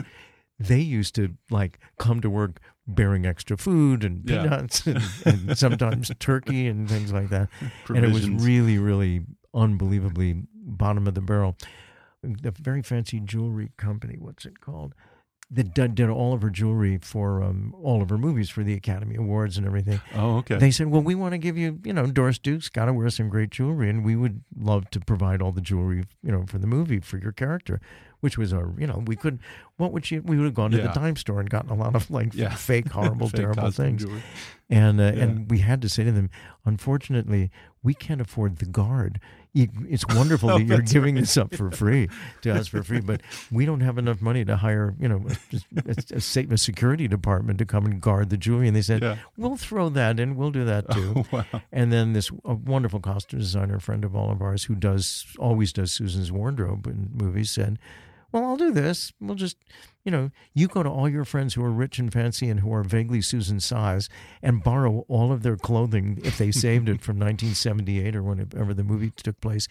Speaker 5: they used to like come to work bearing extra food and
Speaker 2: Yeah.
Speaker 5: peanuts and, and sometimes turkey and things like that. And it was really, really unbelievably bottom of the barrel. The very fancy jewelry company. What's it called? That did, did all of her jewelry for um, all of her movies for the Academy Awards and everything.
Speaker 2: Oh, okay.
Speaker 5: They said, "Well, we want to give you, you know, Doris Duke's got to wear some great jewelry, and we would love to provide all the jewelry, you know, for the movie for your character." Which was a, you know, we could. What would she? We would have gone to
Speaker 2: Yeah.
Speaker 5: the dime store and gotten a lot of like
Speaker 2: Yeah.
Speaker 5: fake, horrible,
Speaker 2: Fake
Speaker 5: terrible things.
Speaker 2: jewelry.
Speaker 5: And uh,
Speaker 2: Yeah.
Speaker 5: and we had to say to them, unfortunately, we can't afford the guard. It's wonderful
Speaker 2: Oh,
Speaker 5: that you're giving this up for free to us for free, but we don't have enough money to hire, you know, a, a, a, security department to come and guard the jewelry. And they said, we'll throw that in. We'll do that too.
Speaker 2: wow.
Speaker 5: And then this a wonderful costume designer friend of all of ours who does always does Susan's wardrobe in movies said, "Well, I'll do this. We'll just, you know, you go to all your friends who are rich and fancy and who are vaguely Susan size and borrow all of their clothing if they saved it from 1978 or whenever the movie took place,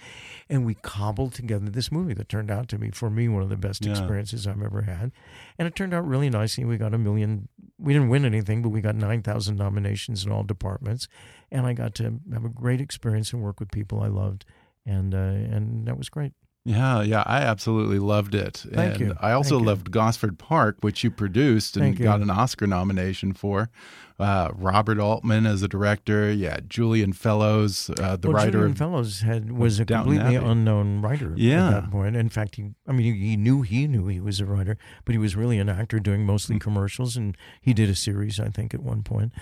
Speaker 5: and we cobbled together this movie that turned out to be for me one of the best
Speaker 2: Yeah.
Speaker 5: experiences I've ever had, and it turned out really nicely. We got a million. We didn't win anything, but we got 9,000 nominations in all departments and I got to have a great experience and work with people I loved, and uh, and that was great.
Speaker 2: Yeah, yeah, I absolutely loved it.
Speaker 5: Thank
Speaker 2: and
Speaker 5: you.
Speaker 2: I also
Speaker 5: Thank you.
Speaker 2: loved Gosford Park, which you produced and
Speaker 5: Thank you.
Speaker 2: got an Oscar nomination for. Uh, Robert Altman as a director. Yeah, Julian Fellowes, uh, the
Speaker 5: well,
Speaker 2: writer.
Speaker 5: Julian
Speaker 2: of-
Speaker 5: Fellowes had was a
Speaker 2: Downton
Speaker 5: completely
Speaker 2: Abbey.
Speaker 5: unknown writer
Speaker 2: Yeah.
Speaker 5: at that point. In fact, he I mean he, he knew he knew he was a writer, but he was really an actor doing mostly commercials, and he did a series I think at one point.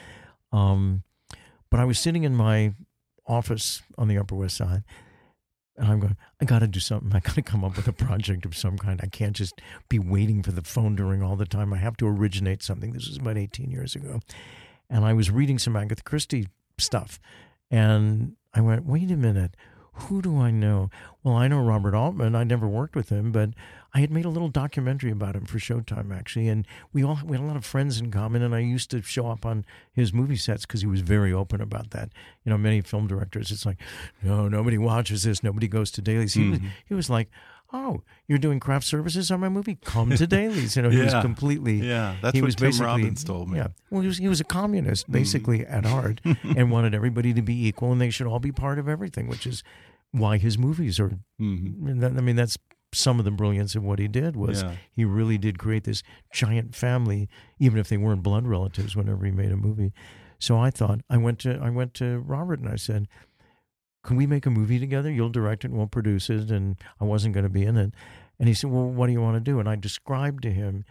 Speaker 5: Um, but I was sitting in my office on the Upper West Side, And I'm going, I got to do something. I got to come up with a project of some kind. I can't just be waiting for the phone during all the time. I have to originate something. This was about 18 years ago. And I was reading some Agatha Christie stuff. And I went, wait a minute who do I know? Well, I know Robert Altman. I never worked with him, but I had made a little documentary about him for Showtime, actually. And we all we had a lot of friends in common. And I used to show up on his movie sets because he was very open about that. You know, many film directors, it's like, no, nobody watches this. Nobody goes to dailies. He, mm-hmm. was, he was like, oh, you're doing craft services on my movie? Come to dailies. You know, he
Speaker 2: yeah.
Speaker 5: was completely.
Speaker 2: Yeah, that's
Speaker 5: he
Speaker 2: what
Speaker 5: was
Speaker 2: Tim
Speaker 5: basically,
Speaker 2: Robbins told me.
Speaker 5: Yeah, well, he was he was a communist basically mm. at heart, and wanted everybody to be equal, and they should all be part of everything, which is why his movies are. Mm-hmm. I mean, that's some of the brilliance of what he did was yeah. he really did create this giant family, even if they weren't blood relatives. Whenever he made a movie, so I thought I went to I went to Robert and I said, "Can we make a movie together? You'll direct it, and we'll produce it." And I wasn't going to be in it, and he said, "Well, what do you want to do?" And I described to him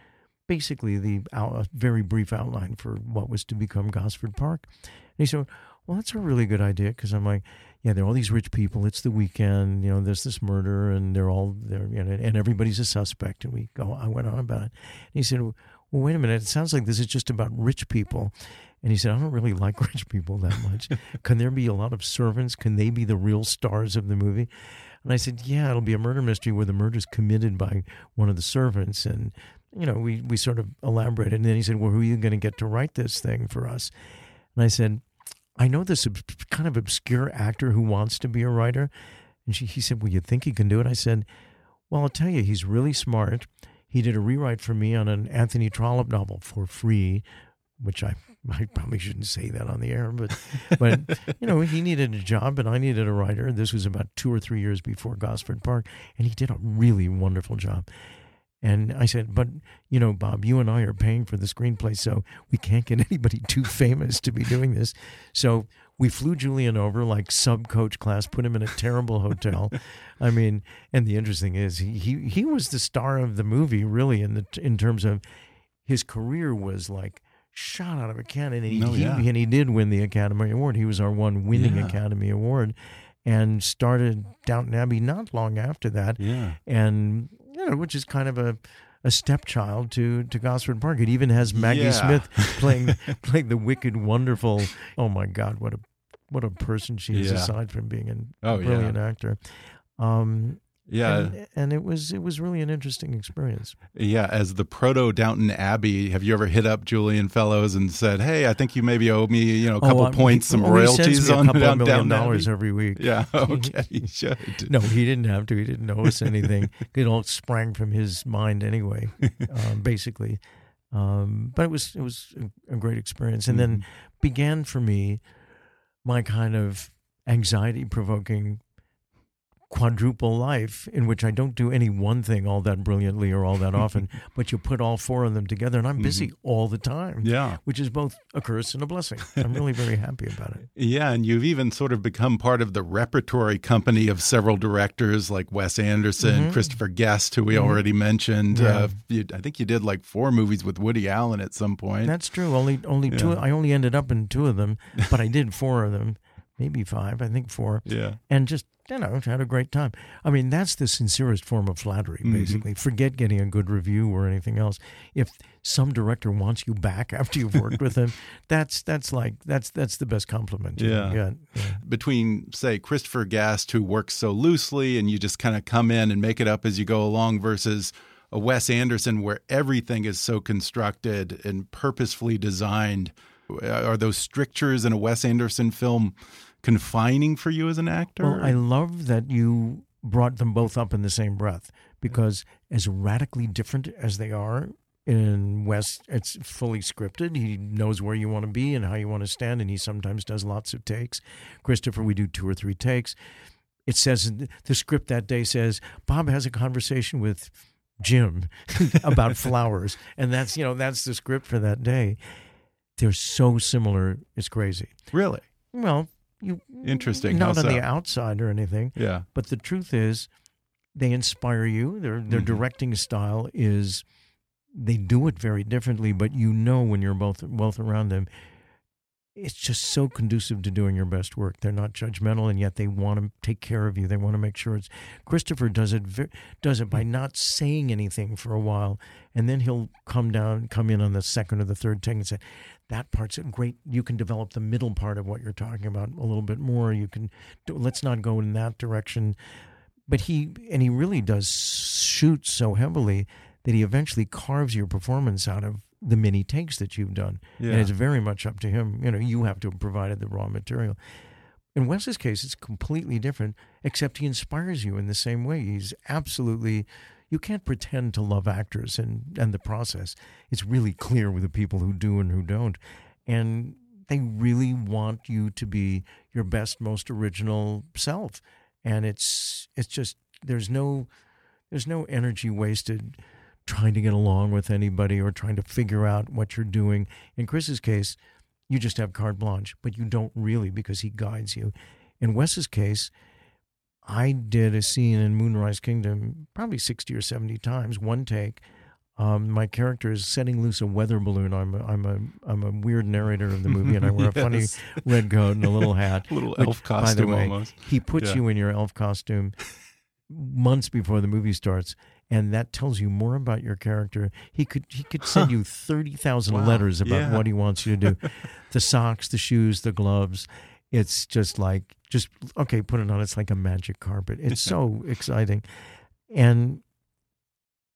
Speaker 5: basically the a very brief outline for what was to become Gosford Park. And he said, "Well, that's a really good idea," because I'm like yeah, there are all these rich people. It's the weekend. You know, there's this murder, and they're all there, you know, and everybody's a suspect. And we go, I went on about it. And he said, Well, wait a minute. It sounds like this is just about rich people. And he said, I don't really like rich people that much. Can there be a lot of servants? Can they be the real stars of the movie? And I said, Yeah, it'll be a murder mystery where the murder is committed by one of the servants. And, you know, we, we sort of elaborated. And then he said, Well, who are you going to get to write this thing for us? And I said, I know this kind of obscure actor who wants to be a writer. And she, he said, Well, you think he can do it? I said, Well, I'll tell you, he's really smart. He did a rewrite for me on an Anthony Trollope novel for free, which I, I probably shouldn't say that on the air, but, but you know, he needed a job and I needed a writer. This was about two or three years before Gosford Park, and he did a really wonderful job. And I said, but you know, Bob, you and I are paying for the screenplay, so we can't get anybody too famous to be doing this. So we flew Julian over like sub coach class, put him in a terrible hotel. I mean, and the interesting is he, he he was the star of the movie, really, in the in terms of his career was like shot out of a cannon, and he,
Speaker 2: oh, yeah.
Speaker 5: he and he did win the Academy Award. He was our one winning yeah. Academy Award, and started Downton Abbey not long after that.
Speaker 2: Yeah,
Speaker 5: and you know, which is kind of a a stepchild to to Gosford Park. It even has Maggie
Speaker 2: yeah.
Speaker 5: Smith playing playing the wicked, wonderful. Oh my God, what a what a person she is! Aside from being a
Speaker 2: oh,
Speaker 5: brilliant actor, um,
Speaker 2: yeah,
Speaker 5: and, and, it was it was really an interesting experience.
Speaker 2: Yeah, as the proto Downton Abbey, have you ever hit up Julian Fellowes and said, "Hey, I think you maybe owe me, you know, a couple
Speaker 5: oh,
Speaker 2: points,
Speaker 5: he,
Speaker 2: some royalties
Speaker 5: on, a couple
Speaker 2: on
Speaker 5: million dollars
Speaker 2: Abbey?
Speaker 5: every week."
Speaker 2: Yeah, okay, he should.
Speaker 5: no, he didn't have to. He didn't owe us anything. it all sprang from his mind anyway, um, basically. Um, but it was it was a great experience, and then
Speaker 2: Mm-hmm.
Speaker 5: began for me my kind of anxiety provoking quadruple life in which I don't do any one thing all that brilliantly or all that often, but you put all four of them together and I'm busy all the time.
Speaker 2: Mm-hmm. Yeah.
Speaker 5: Which is both a curse and a blessing. I'm really very happy about it.
Speaker 2: Yeah, and you've even sort of become part of the repertory company of several directors like Wes Anderson,
Speaker 5: Mm-hmm.
Speaker 2: Christopher Guest, who we already mentioned.
Speaker 5: Yeah.
Speaker 2: Uh, you, I think you did like four movies with Woody Allen at some point.
Speaker 5: That's true. Only only two I only ended up in two of them, but I did four of them. Maybe five, I think four.
Speaker 2: yeah.
Speaker 5: and just you know had a great time. I mean, that's the sincerest form of flattery.
Speaker 2: Mm-hmm.
Speaker 5: Basically, forget getting a good review or anything else. If some director wants you back after you've worked with him, that's that's like that's that's the best compliment. you
Speaker 2: Yeah.
Speaker 5: can get. Yeah.
Speaker 2: between say Christopher Guest who works so loosely and you just kind of come in and make it up as you go along versus a Wes Anderson where everything is so constructed and purposefully designed are those strictures in a Wes Anderson film confining for you as an actor
Speaker 5: Well, I love that you brought them both up in the same breath because as radically different as they are in Wes, it's fully scripted. He knows where you want to be and how you want to stand, and he sometimes does lots of takes. Christopher, we do two or three takes. It says the script that day says Bob has a conversation with Jim about flowers, and that's you know that's the script for that day. They're so similar, it's crazy.
Speaker 2: really
Speaker 5: Well, you
Speaker 2: Interesting.
Speaker 5: not on
Speaker 2: so?
Speaker 5: the outside or anything.
Speaker 2: yeah
Speaker 5: But the truth is, they inspire you. Their their
Speaker 2: Mhm.
Speaker 5: directing style is they do it very differently, but you know when you're both both around them, it's just so conducive to doing your best work. They're not judgmental, and yet they want to take care of you. They want to make sure it's. Christopher does it does it by mm. not saying anything for a while, and then he'll come down, come in on the second or the third take and say, "That part's great. You can develop the middle part of what you're talking about a little bit more. You can. Do, let's not go in that direction." But he and he really does shoot so heavily that he eventually carves your performance out of the many takes that you've done. Yeah. And it's very much up to him. You know, you have to have provided the raw material. In Wes's case, it's completely different, except he inspires you in the same way. He's absolutely you can't pretend to love actors and, and the process. It's really clear with the people who do and who don't. And they really want you to be your best, most original self. And it's it's just there's no there's no energy wasted trying to get along with anybody or trying to figure out what you're doing. In Chris's case, you just have carte blanche, but you don't really because he guides you. In Wes's case, I did a scene in Moonrise Kingdom probably 60 or 70 times, one take. Um, my character is setting loose a weather balloon. I'm a, I'm a I'm a weird narrator of the movie, and I wear a funny red coat and a little hat,
Speaker 2: a little which, elf costume
Speaker 5: by the way,
Speaker 2: almost.
Speaker 5: He puts yeah. you in your elf costume months before the movie starts, and that tells you more about your character. He could he could send you thirty thousand wow. letters about yeah. what he wants you to do, the socks, the shoes, the gloves. It's just like just okay, put it on. It's like a magic carpet. It's so exciting, and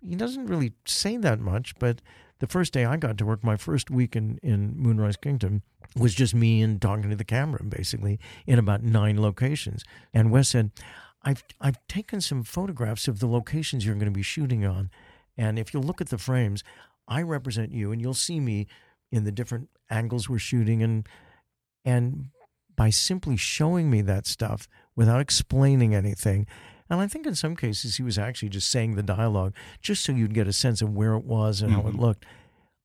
Speaker 5: he doesn't really say that much, but. The first day I got to work, my first week in, in Moonrise Kingdom, was just me and talking to the camera, basically, in about nine locations. And Wes said, I've I've taken some photographs of the locations you're going to be shooting on, and if you look at the frames, I represent you, and you'll see me in the different angles we're shooting, and and by simply showing me that stuff without explaining anything, and I think in some cases he was actually just saying the dialogue just so you'd get a sense of where it was and mm-hmm. how it mm-hmm. looked.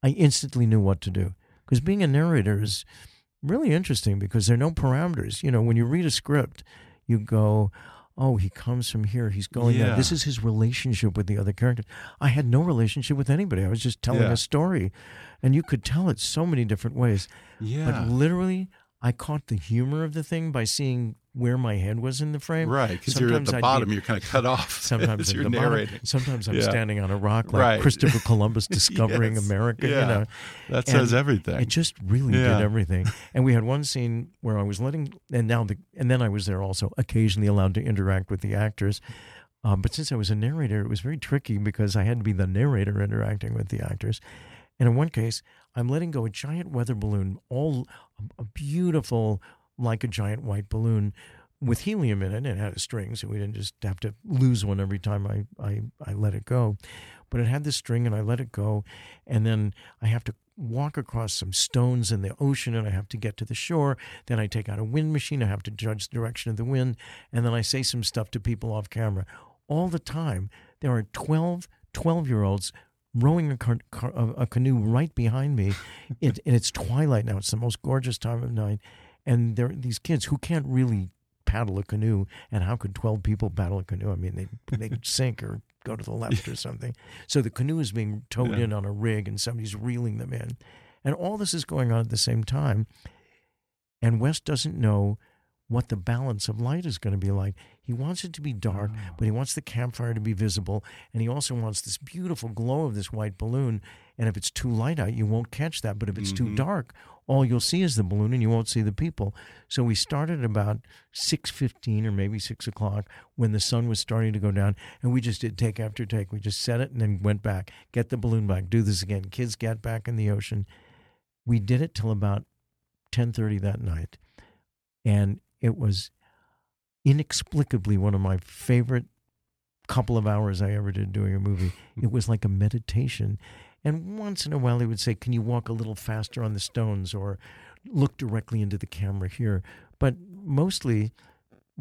Speaker 5: I instantly knew what to do because being a narrator is really interesting because there are no parameters. You know, when you read a script, you go, oh, he comes from here, he's going yeah. there. This is his relationship with the other characters. I had no relationship with anybody. I was just telling yeah. a story. And you could tell it so many different ways.
Speaker 2: Yeah.
Speaker 5: But literally, I caught the humor of the thing by seeing where my head was in the frame.
Speaker 2: Right, because you're at the I'd bottom, be, you're kind of cut off.
Speaker 5: Sometimes
Speaker 2: you're
Speaker 5: narrating. Bottom, sometimes I'm yeah. standing on a rock like right. Christopher Columbus discovering
Speaker 2: yes.
Speaker 5: America.
Speaker 2: Yeah.
Speaker 5: You know,
Speaker 2: that says everything.
Speaker 5: It just really yeah. did everything. And we had one scene where I was letting, and now the, and then I was there also occasionally allowed to interact with the actors. Um, but since I was a narrator, it was very tricky because I had to be the narrator interacting with the actors. And in one case, I'm letting go a giant weather balloon, all um, a beautiful, like a giant white balloon with helium in it. It had a string, so we didn't just have to lose one every time I, I, I let it go. But it had this string, and I let it go. And then I have to walk across some stones in the ocean, and I have to get to the shore. Then I take out a wind machine. I have to judge the direction of the wind. And then I say some stuff to people off camera. All the time, there are 12 12 year olds rowing a, car, car, a, canoe right behind me. it, and it's twilight now. It's the most gorgeous time of night. And there are these kids who can't really paddle a canoe. And how could 12 people paddle a canoe? I mean, they, they sink or go to the left or something. So the canoe is being towed yeah. in on a rig and somebody's reeling them in. And all this is going on at the same time. And Wes doesn't know what the balance of light is going to be like. He wants it to be dark, oh. but he wants the campfire to be visible. And he also wants this beautiful glow of this white balloon. And if it's too light out, you won't catch that. But if it's mm-hmm. too dark, all you'll see is the balloon and you won't see the people. So we started about 6.15 or maybe 6 o'clock when the sun was starting to go down. And we just did take after take. We just set it and then went back, get the balloon back, do this again. Kids get back in the ocean. We did it till about 10.30 that night. And it was inexplicably one of my favorite couple of hours I ever did doing a movie. Hmm. It was like a meditation. And once in a while, he would say, Can you walk a little faster on the stones or look directly into the camera here? But mostly,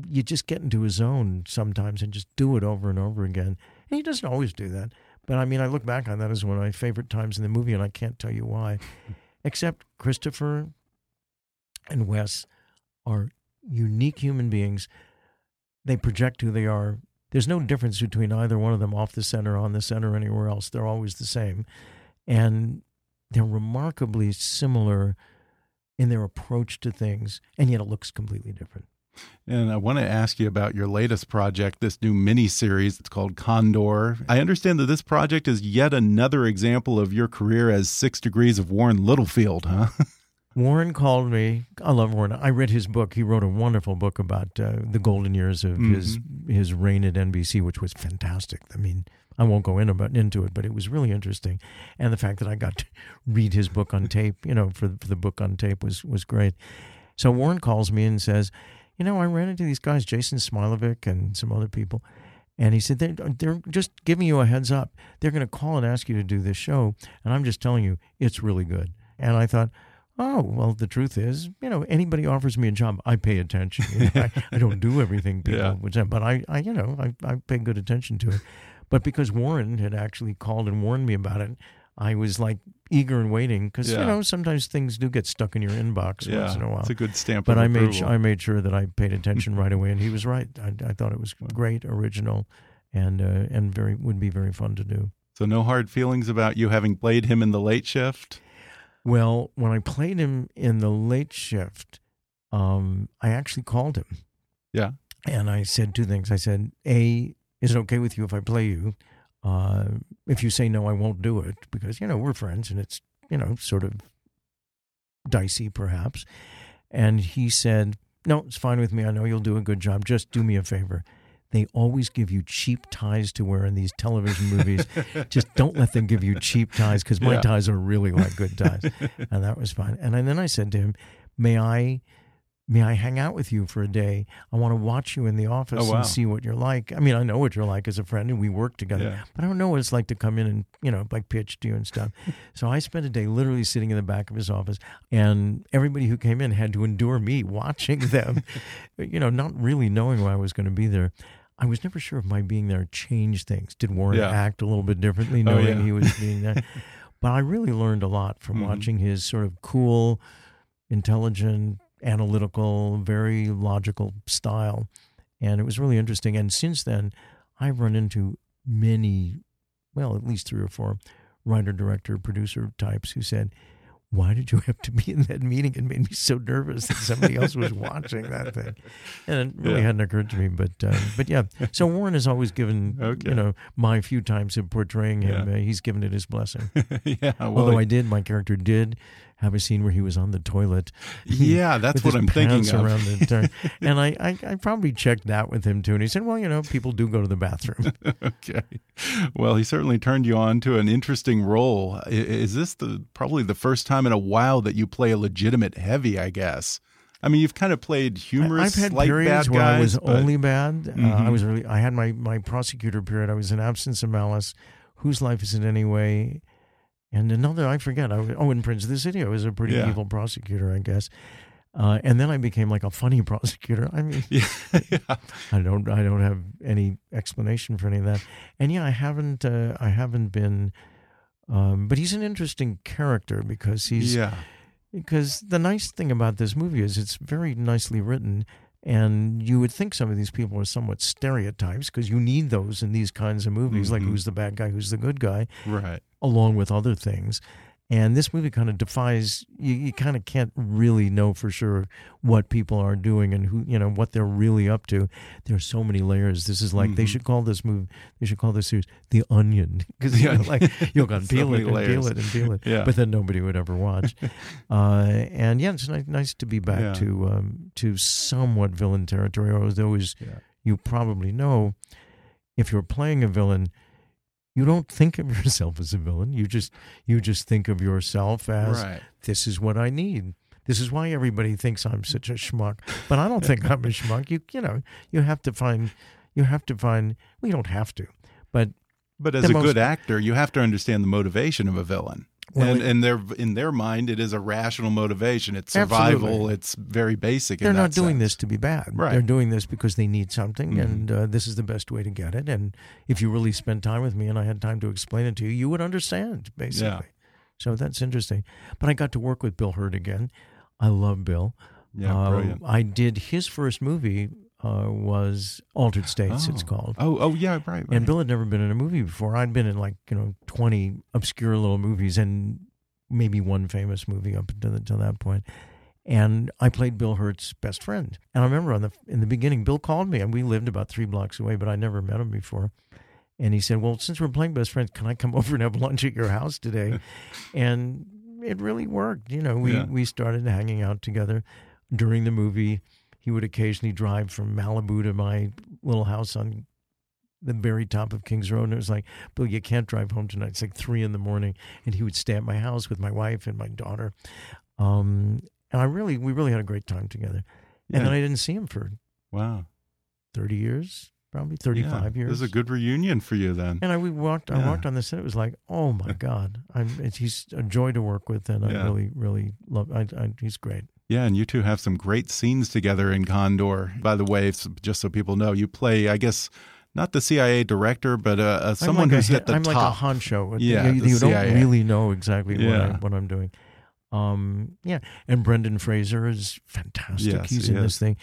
Speaker 5: you just get into a zone sometimes and just do it over and over again. And he doesn't always do that. But I mean, I look back on that as one of my favorite times in the movie, and I can't tell you why. Hmm. Except Christopher and Wes are unique human beings. They project who they are. There's no difference between either one of them off the center, on the center, anywhere else. They're always the same. And they're remarkably similar in their approach to things, and yet it looks completely different.
Speaker 2: And I want to ask you about your latest project, this new mini series. It's called Condor. I understand that this project is yet another example of your career as Six Degrees of Warren Littlefield, huh?
Speaker 5: Warren called me. I love Warren. I read his book. He wrote a wonderful book about uh, the golden years of mm -hmm. his his reign at NBC, which was fantastic. I mean, I won't go into, into it, but it was really interesting. And the fact that I got to read his book on tape, you know, for, for the book on tape was was great. So Warren calls me and says, you know, I ran into these guys, Jason Smilovic and some other people. And he said, they're, they're just giving you a heads up. They're going to call and ask you to do this show. And I'm just telling you, it's really good. And I thought, oh, well, the truth is, you know, anybody offers me a job, I pay attention. You know, I, I, don't do everything people yeah. would say, but I, I you know, I, I pay good attention to it. But because Warren had actually called and warned me about it, I was like eager and waiting because yeah. you know sometimes things do get stuck in your inbox
Speaker 2: yeah,
Speaker 5: once in a while.
Speaker 2: It's a good stamp.
Speaker 5: But I
Speaker 2: approval.
Speaker 5: made I made sure that I paid attention right away, and he was right. I, I thought it was great, original, and uh, and very would be very fun to do.
Speaker 2: So no hard feelings about you having played him in the late shift.
Speaker 5: Well, when I played him in the late shift, um, I actually called him.
Speaker 2: Yeah.
Speaker 5: And I said two things. I said, A, is it okay with you if I play you? Uh, if you say no, I won't do it because, you know, we're friends and it's, you know, sort of dicey perhaps. And he said, no, it's fine with me. I know you'll do a good job. Just do me a favor. They always give you cheap ties to wear in these television movies. Just don't let them give you cheap ties because my yeah. ties are really like good ties. and that was fine. And then I said to him, may I may I hang out with you for a day? I want to watch you in the office oh, wow. and see what you're like. I mean, I know what you're like as a friend, and we work together, yeah. but I don't know what it's like to come in and you know like pitch to you and stuff. so I spent a day literally sitting in the back of his office, and everybody who came in had to endure me watching them, you know, not really knowing why I was going to be there. I was never sure if my being there changed things. Did Warren yeah. act a little bit differently knowing oh, yeah. he was being there? but I really learned a lot from mm-hmm. watching his sort of cool, intelligent, analytical, very logical style. And it was really interesting. And since then, I've run into many, well, at least three or four writer, director, producer types who said, why did you have to be in that meeting? It made me so nervous that somebody else was watching that thing, and it really yeah. hadn't occurred to me. But uh, but yeah, so Warren has always given okay. you know my few times of portraying him, yeah. uh, he's given it his blessing.
Speaker 2: yeah,
Speaker 5: well, although I did, my character did have a scene where he was on the toilet.
Speaker 2: Yeah, that's what I'm thinking of. Around the turn.
Speaker 5: and I, I, I, probably checked that with him too. And he said, well, you know, people do go to the bathroom.
Speaker 2: okay. Well, he certainly turned you on to an interesting role. Is this the probably the first time in a while that you play a legitimate heavy, I guess? I mean, you've kind of played humorous,
Speaker 5: I've had
Speaker 2: like
Speaker 5: periods
Speaker 2: where
Speaker 5: guys, I was
Speaker 2: but...
Speaker 5: only bad. Mm -hmm. uh, I mm-hmm. was really. I had my my prosecutor period. I was in absence of malice. Whose life is it anyway? And another, I forget. I was, oh, in Prince of the City, I was a pretty yeah. evil prosecutor, I guess. Uh, and then I became like a funny prosecutor. I mean, yeah. I don't, I don't have any explanation for any of that. And yeah, I haven't, uh, I haven't been. Um, but he's an interesting character because he's,
Speaker 2: yeah.
Speaker 5: Because the nice thing about this movie is it's very nicely written, and you would think some of these people are somewhat stereotypes because you need those in these kinds of movies, mm-hmm. like who's the bad guy, who's the good guy,
Speaker 2: right?
Speaker 5: Along with other things. And this movie kind of defies, you, you kind of can't really know for sure what people are doing and who, you know, what they're really up to. There's so many layers. This is like, mm-hmm. they should call this movie, they should call this series The Onion. Because, you know, like, you'll go and peel so it and layers. peel it and peel it.
Speaker 2: yeah.
Speaker 5: But then nobody would ever watch. uh, and yeah, it's nice, nice to be back yeah. to, um, to somewhat villain territory. Although, as yeah. you probably know, if you're playing a villain, you don't think of yourself as a villain. You just you just think of yourself as right. this is what I need. This is why everybody thinks I'm such a schmuck. But I don't think I'm a schmuck. You you know, you have to find you have to find we don't have to. But
Speaker 2: but as a most, good actor, you have to understand the motivation of a villain. And, it, and their in their mind, it is a rational motivation. It's survival.
Speaker 5: Absolutely.
Speaker 2: It's very basic.
Speaker 5: They're not doing
Speaker 2: sense.
Speaker 5: this to be bad.
Speaker 2: Right.
Speaker 5: They're doing this because they need something,
Speaker 2: mm-hmm.
Speaker 5: and uh, this is the best way to get it. And if you really spent time with me, and I had time to explain it to you, you would understand basically. Yeah. So that's interesting. But I got to work with Bill Hurt again. I love Bill.
Speaker 2: Yeah, uh, brilliant.
Speaker 5: I did his first movie uh, was Altered States.
Speaker 2: Oh.
Speaker 5: It's called.
Speaker 2: Oh, oh yeah, right, right.
Speaker 5: And Bill had never been in a movie before. I'd been in like you know twenty obscure little movies, and maybe one famous movie up until, until that point. and I played Bill Hurt's best friend. And I remember on the in the beginning, Bill called me, and we lived about three blocks away, but I never met him before. And he said, "Well, since we're playing best friends, can I come over and have lunch at your house today?" and it really worked. You know, we
Speaker 2: Yeah.
Speaker 5: we started hanging out together during the movie. He would occasionally drive from Malibu to my little house on the very top of Kings Road. And it was like, Bill, you can't drive home tonight. It's like three in the morning. And he would stay at my house with my wife and my daughter. Um, and I really, we really had a great time together.
Speaker 2: Yeah.
Speaker 5: And then I didn't see him for
Speaker 2: Wow.
Speaker 5: 30 years, probably
Speaker 2: Yeah.
Speaker 5: 35 years.
Speaker 2: This is a good reunion for you then.
Speaker 5: And I we walked. I walked on the set. It was like, oh my god! I'm. It's, he's a joy to work with, and I really, really love. I, I, he's great.
Speaker 2: Yeah, and you two have some great scenes together in Condor. By the way, just so people know, you play, I guess, not the CIA director, but uh, uh, someone
Speaker 5: I'm like
Speaker 2: who's
Speaker 5: a,
Speaker 2: at the
Speaker 5: I'm
Speaker 2: top.
Speaker 5: like a honcho.
Speaker 2: Yeah,
Speaker 5: you, you don't really know exactly what, I,
Speaker 2: Yeah.
Speaker 5: what I'm doing. Um, yeah, and Brendan Fraser is fantastic.
Speaker 2: Yes,
Speaker 5: he's
Speaker 2: he
Speaker 5: in this thing.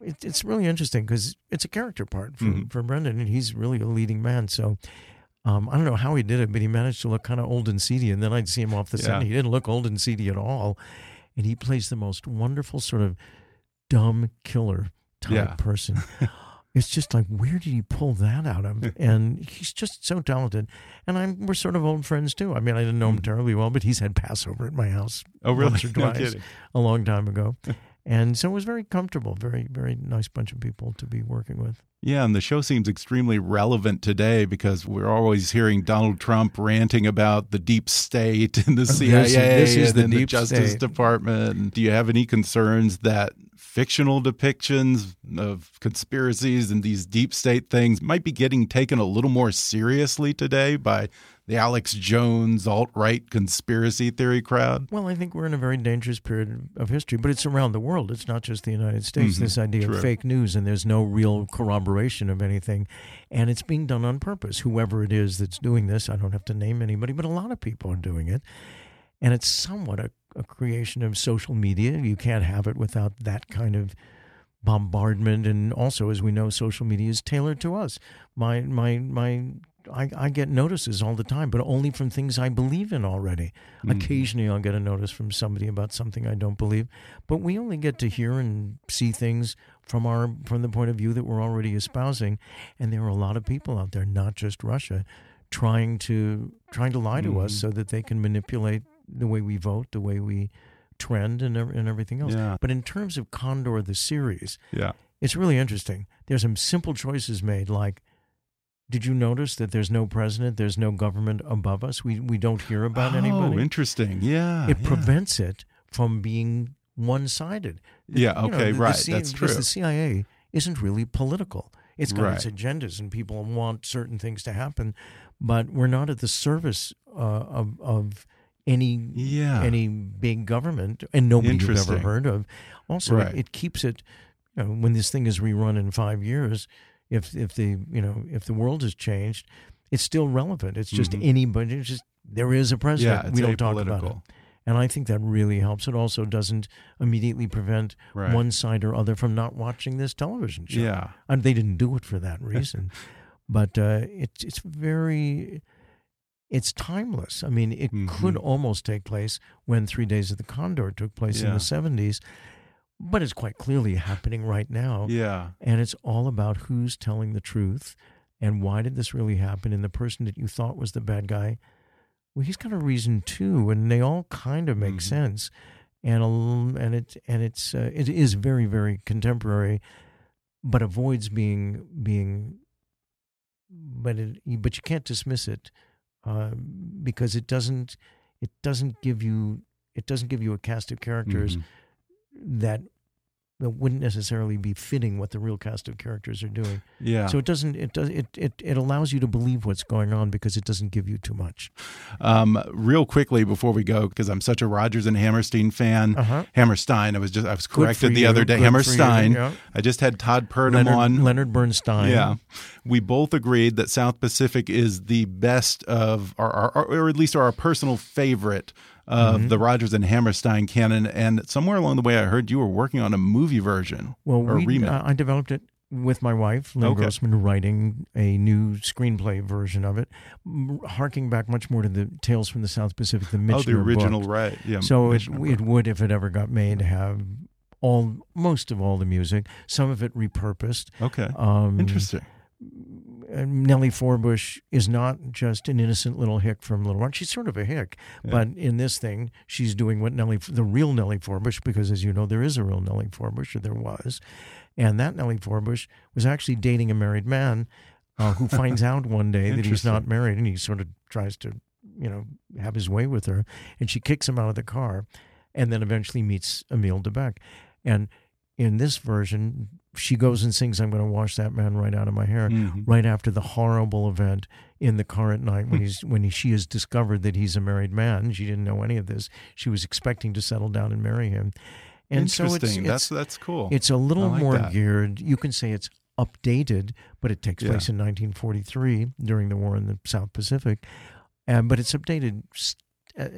Speaker 5: It, it's really interesting because it's a character part for,
Speaker 2: Mhm.
Speaker 5: for Brendan, and he's really a leading man. So. Um, I don't know how he did it, but he managed to look kind of old and seedy. And then I'd see him off the set.
Speaker 2: Yeah.
Speaker 5: and He didn't look old and seedy at all. And he plays the most wonderful sort of dumb killer type
Speaker 2: Yeah.
Speaker 5: person. it's just like, where did he pull that out of? and he's just so talented. And I'm we're sort of old friends too. I mean, I didn't know him hmm. terribly well, but he's had Passover at my house.
Speaker 2: Oh, really?
Speaker 5: once or twice
Speaker 2: kidding.
Speaker 5: a long time ago. and so it was very comfortable, very, very nice bunch of people to be working with.
Speaker 2: Yeah, and the show seems extremely relevant today because we're always hearing Donald Trump ranting about the deep state and the
Speaker 5: This-
Speaker 2: CIA
Speaker 5: this is
Speaker 2: and
Speaker 5: the
Speaker 2: the Justice
Speaker 5: state.
Speaker 2: Department. Do you have any concerns that fictional depictions of conspiracies and these deep state things might be getting taken a little more seriously today by the Alex Jones alt right conspiracy theory crowd?
Speaker 5: Well, I think we're in a very dangerous period of history, but it's around the world. It's not just the United States.
Speaker 2: Mhm,
Speaker 5: This idea
Speaker 2: true.
Speaker 5: of fake news and there's no real corroboration of anything. And it's being done on purpose. Whoever it is that's doing this, I don't have to name anybody, but a lot of people are doing it. And it's somewhat a, a creation of social media. You can't have it without that kind of bombardment. And also, as we know, social media is tailored to us. My, my, my, I, I get notices all the time, but only from things I believe in already. Hmm. Occasionally, I'll get a notice from somebody about something I don't believe, but we only get to hear and see things from our from the point of view that we're already espousing. And there are a lot of people out there, not just Russia, trying to trying to lie to us hmm. so that they can manipulate the way we vote, the way we trend, and and everything else.
Speaker 2: Yeah.
Speaker 5: But in terms of Condor, the series,
Speaker 2: Yeah.
Speaker 5: it's really interesting. There's some simple choices made, like. Did you notice that there's no president, there's no government above us? We we don't hear about
Speaker 2: oh,
Speaker 5: anybody.
Speaker 2: Oh, interesting. Yeah.
Speaker 5: it
Speaker 2: yeah.
Speaker 5: prevents it from being one-sided.
Speaker 2: Yeah,
Speaker 5: You
Speaker 2: okay,
Speaker 5: the- the
Speaker 2: right,
Speaker 5: C-
Speaker 2: that's
Speaker 5: because
Speaker 2: true.
Speaker 5: the CIA isn't really political. It's got its agendas, and people want certain things to happen, but we're not at the service uh, of of any
Speaker 2: Yeah.
Speaker 5: any big government, and nobody you've ever heard of. Also,
Speaker 2: Right.
Speaker 5: it, it keeps it. You know, when this thing is rerun in five years, if if the you know if the world has changed, it's still relevant. It's just
Speaker 2: Mhm.
Speaker 5: anybody. It's just there is a president.
Speaker 2: Yeah, it's
Speaker 5: we don't talk about it. And I think that really helps. It also doesn't immediately prevent
Speaker 2: Right.
Speaker 5: one side or other from not watching this television show.
Speaker 2: Yeah.
Speaker 5: And they didn't do it for that reason. but uh, it's it's very it's timeless. I mean, it could
Speaker 2: Mhm.
Speaker 5: almost take place when Three Days of the Condor took place in the seventies, but it's quite clearly happening right now.
Speaker 2: Yeah.
Speaker 5: And it's all about who's telling the truth and why did this really happen. And the person that you thought was the bad guy, well, he's got a reason too, and they all kind of make
Speaker 2: Mhm.
Speaker 5: sense. And a, and it and it's uh, it is very very contemporary, but avoids being being. But it but you can't dismiss it, uh, because it doesn't it doesn't give you it doesn't give you a cast of characters
Speaker 2: Mhm.
Speaker 5: that that wouldn't necessarily be fitting what the real cast of characters are doing.
Speaker 2: Yeah.
Speaker 5: So it doesn't it does it, it it allows you to believe what's going on because it doesn't give you too much.
Speaker 2: Um, real quickly before we go, because I'm such a Rodgers and Hammerstein fan.
Speaker 5: Uh-huh.
Speaker 2: Hammerstein. I was just I was corrected the
Speaker 5: you.
Speaker 2: other day.
Speaker 5: Good for you.
Speaker 2: Hammerstein.
Speaker 5: Yeah.
Speaker 2: I just had Todd Purdum
Speaker 5: Leonard,
Speaker 2: on.
Speaker 5: Leonard Bernstein.
Speaker 2: Yeah, we both agreed that South Pacific is the best of, our, our, or at least our personal favorite of
Speaker 5: Mm-hmm.
Speaker 2: the Rodgers and Hammerstein canon. And somewhere along the way, I heard you were working on a movie version
Speaker 5: Well,
Speaker 2: or
Speaker 5: we,
Speaker 2: remake.
Speaker 5: uh, I developed it with my wife, Lynn
Speaker 2: Okay.
Speaker 5: Grossman, writing a new screenplay version of it, harking back much more to the Tales from the South Pacific, the Michener
Speaker 2: oh, the original,
Speaker 5: book.
Speaker 2: right? Yeah.
Speaker 5: So it, it would, if it ever got made, have all most of all the music, some of it repurposed.
Speaker 2: Okay.
Speaker 5: Um,
Speaker 2: Interesting.
Speaker 5: Uh, Nellie Forbush is not just an innocent little hick from Little Rock. She's sort of a hick, but in this thing, she's doing what Nellie, the real Nellie Forbush, because as you know, there is a real Nellie Forbush, or there was, and that Nellie Forbush was actually dating a married man uh, who finds out one day that he's not married, and he sort of tries to, you know, have his way with her, and she kicks him out of the car, and then eventually meets Emile de Becque, and in this version, she goes and sings, "I'm going to wash that man right out of my hair."
Speaker 2: Mhm.
Speaker 5: right after the horrible event in the car at night when he's when he, she has discovered that he's a married man. She didn't know any of this. She was expecting to settle down and marry him. And so it's,
Speaker 2: Interesting.
Speaker 5: it's
Speaker 2: that's that's cool.
Speaker 5: it's a little
Speaker 2: like
Speaker 5: more
Speaker 2: that.
Speaker 5: geared. You can say it's updated, but it takes
Speaker 2: Yeah.
Speaker 5: place in 1943 during the war in the South Pacific. Uh, but it's updated uh,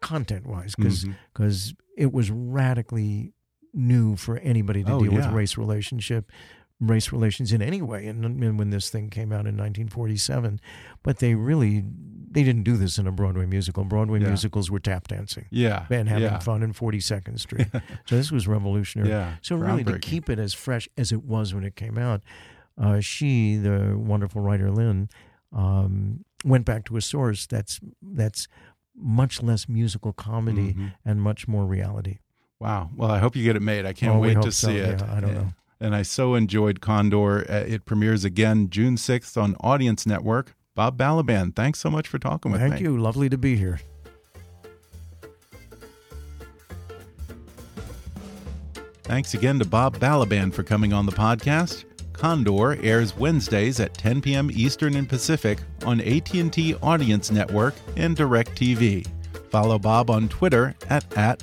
Speaker 5: content wise because
Speaker 2: Mhm.
Speaker 5: it was radically new for anybody to
Speaker 2: Oh,
Speaker 5: deal with race relationship race relations in any way and, and when this thing came out in 1947 but they really they didn't do this in a broadway musical broadway
Speaker 2: Yeah.
Speaker 5: musicals were tap dancing
Speaker 2: yeah.
Speaker 5: and having
Speaker 2: yeah.
Speaker 5: fun in 42nd street so this was revolutionary
Speaker 2: Yeah,
Speaker 5: so really to keep it as fresh as it was when it came out uh, she the wonderful writer lynn um, went back to a source that's that's much less musical comedy
Speaker 2: Mhm.
Speaker 5: and much more reality
Speaker 2: Wow. Well, I hope you get it made. I can't
Speaker 5: Oh,
Speaker 2: wait to
Speaker 5: so.
Speaker 2: see it.
Speaker 5: Yeah, I don't know.
Speaker 2: And I so enjoyed Condor. Uh, It premieres again June 6th on Audience Network. Bob Balaban, thanks so much for talking with
Speaker 5: Thank
Speaker 2: me.
Speaker 5: Thank you. Lovely to be here.
Speaker 2: Thanks again to Bob Balaban for coming on the podcast. Condor airs Wednesdays at 10 p.m. Eastern and Pacific on AT&T Audience Network and DirecTV. Follow Bob on Twitter at, at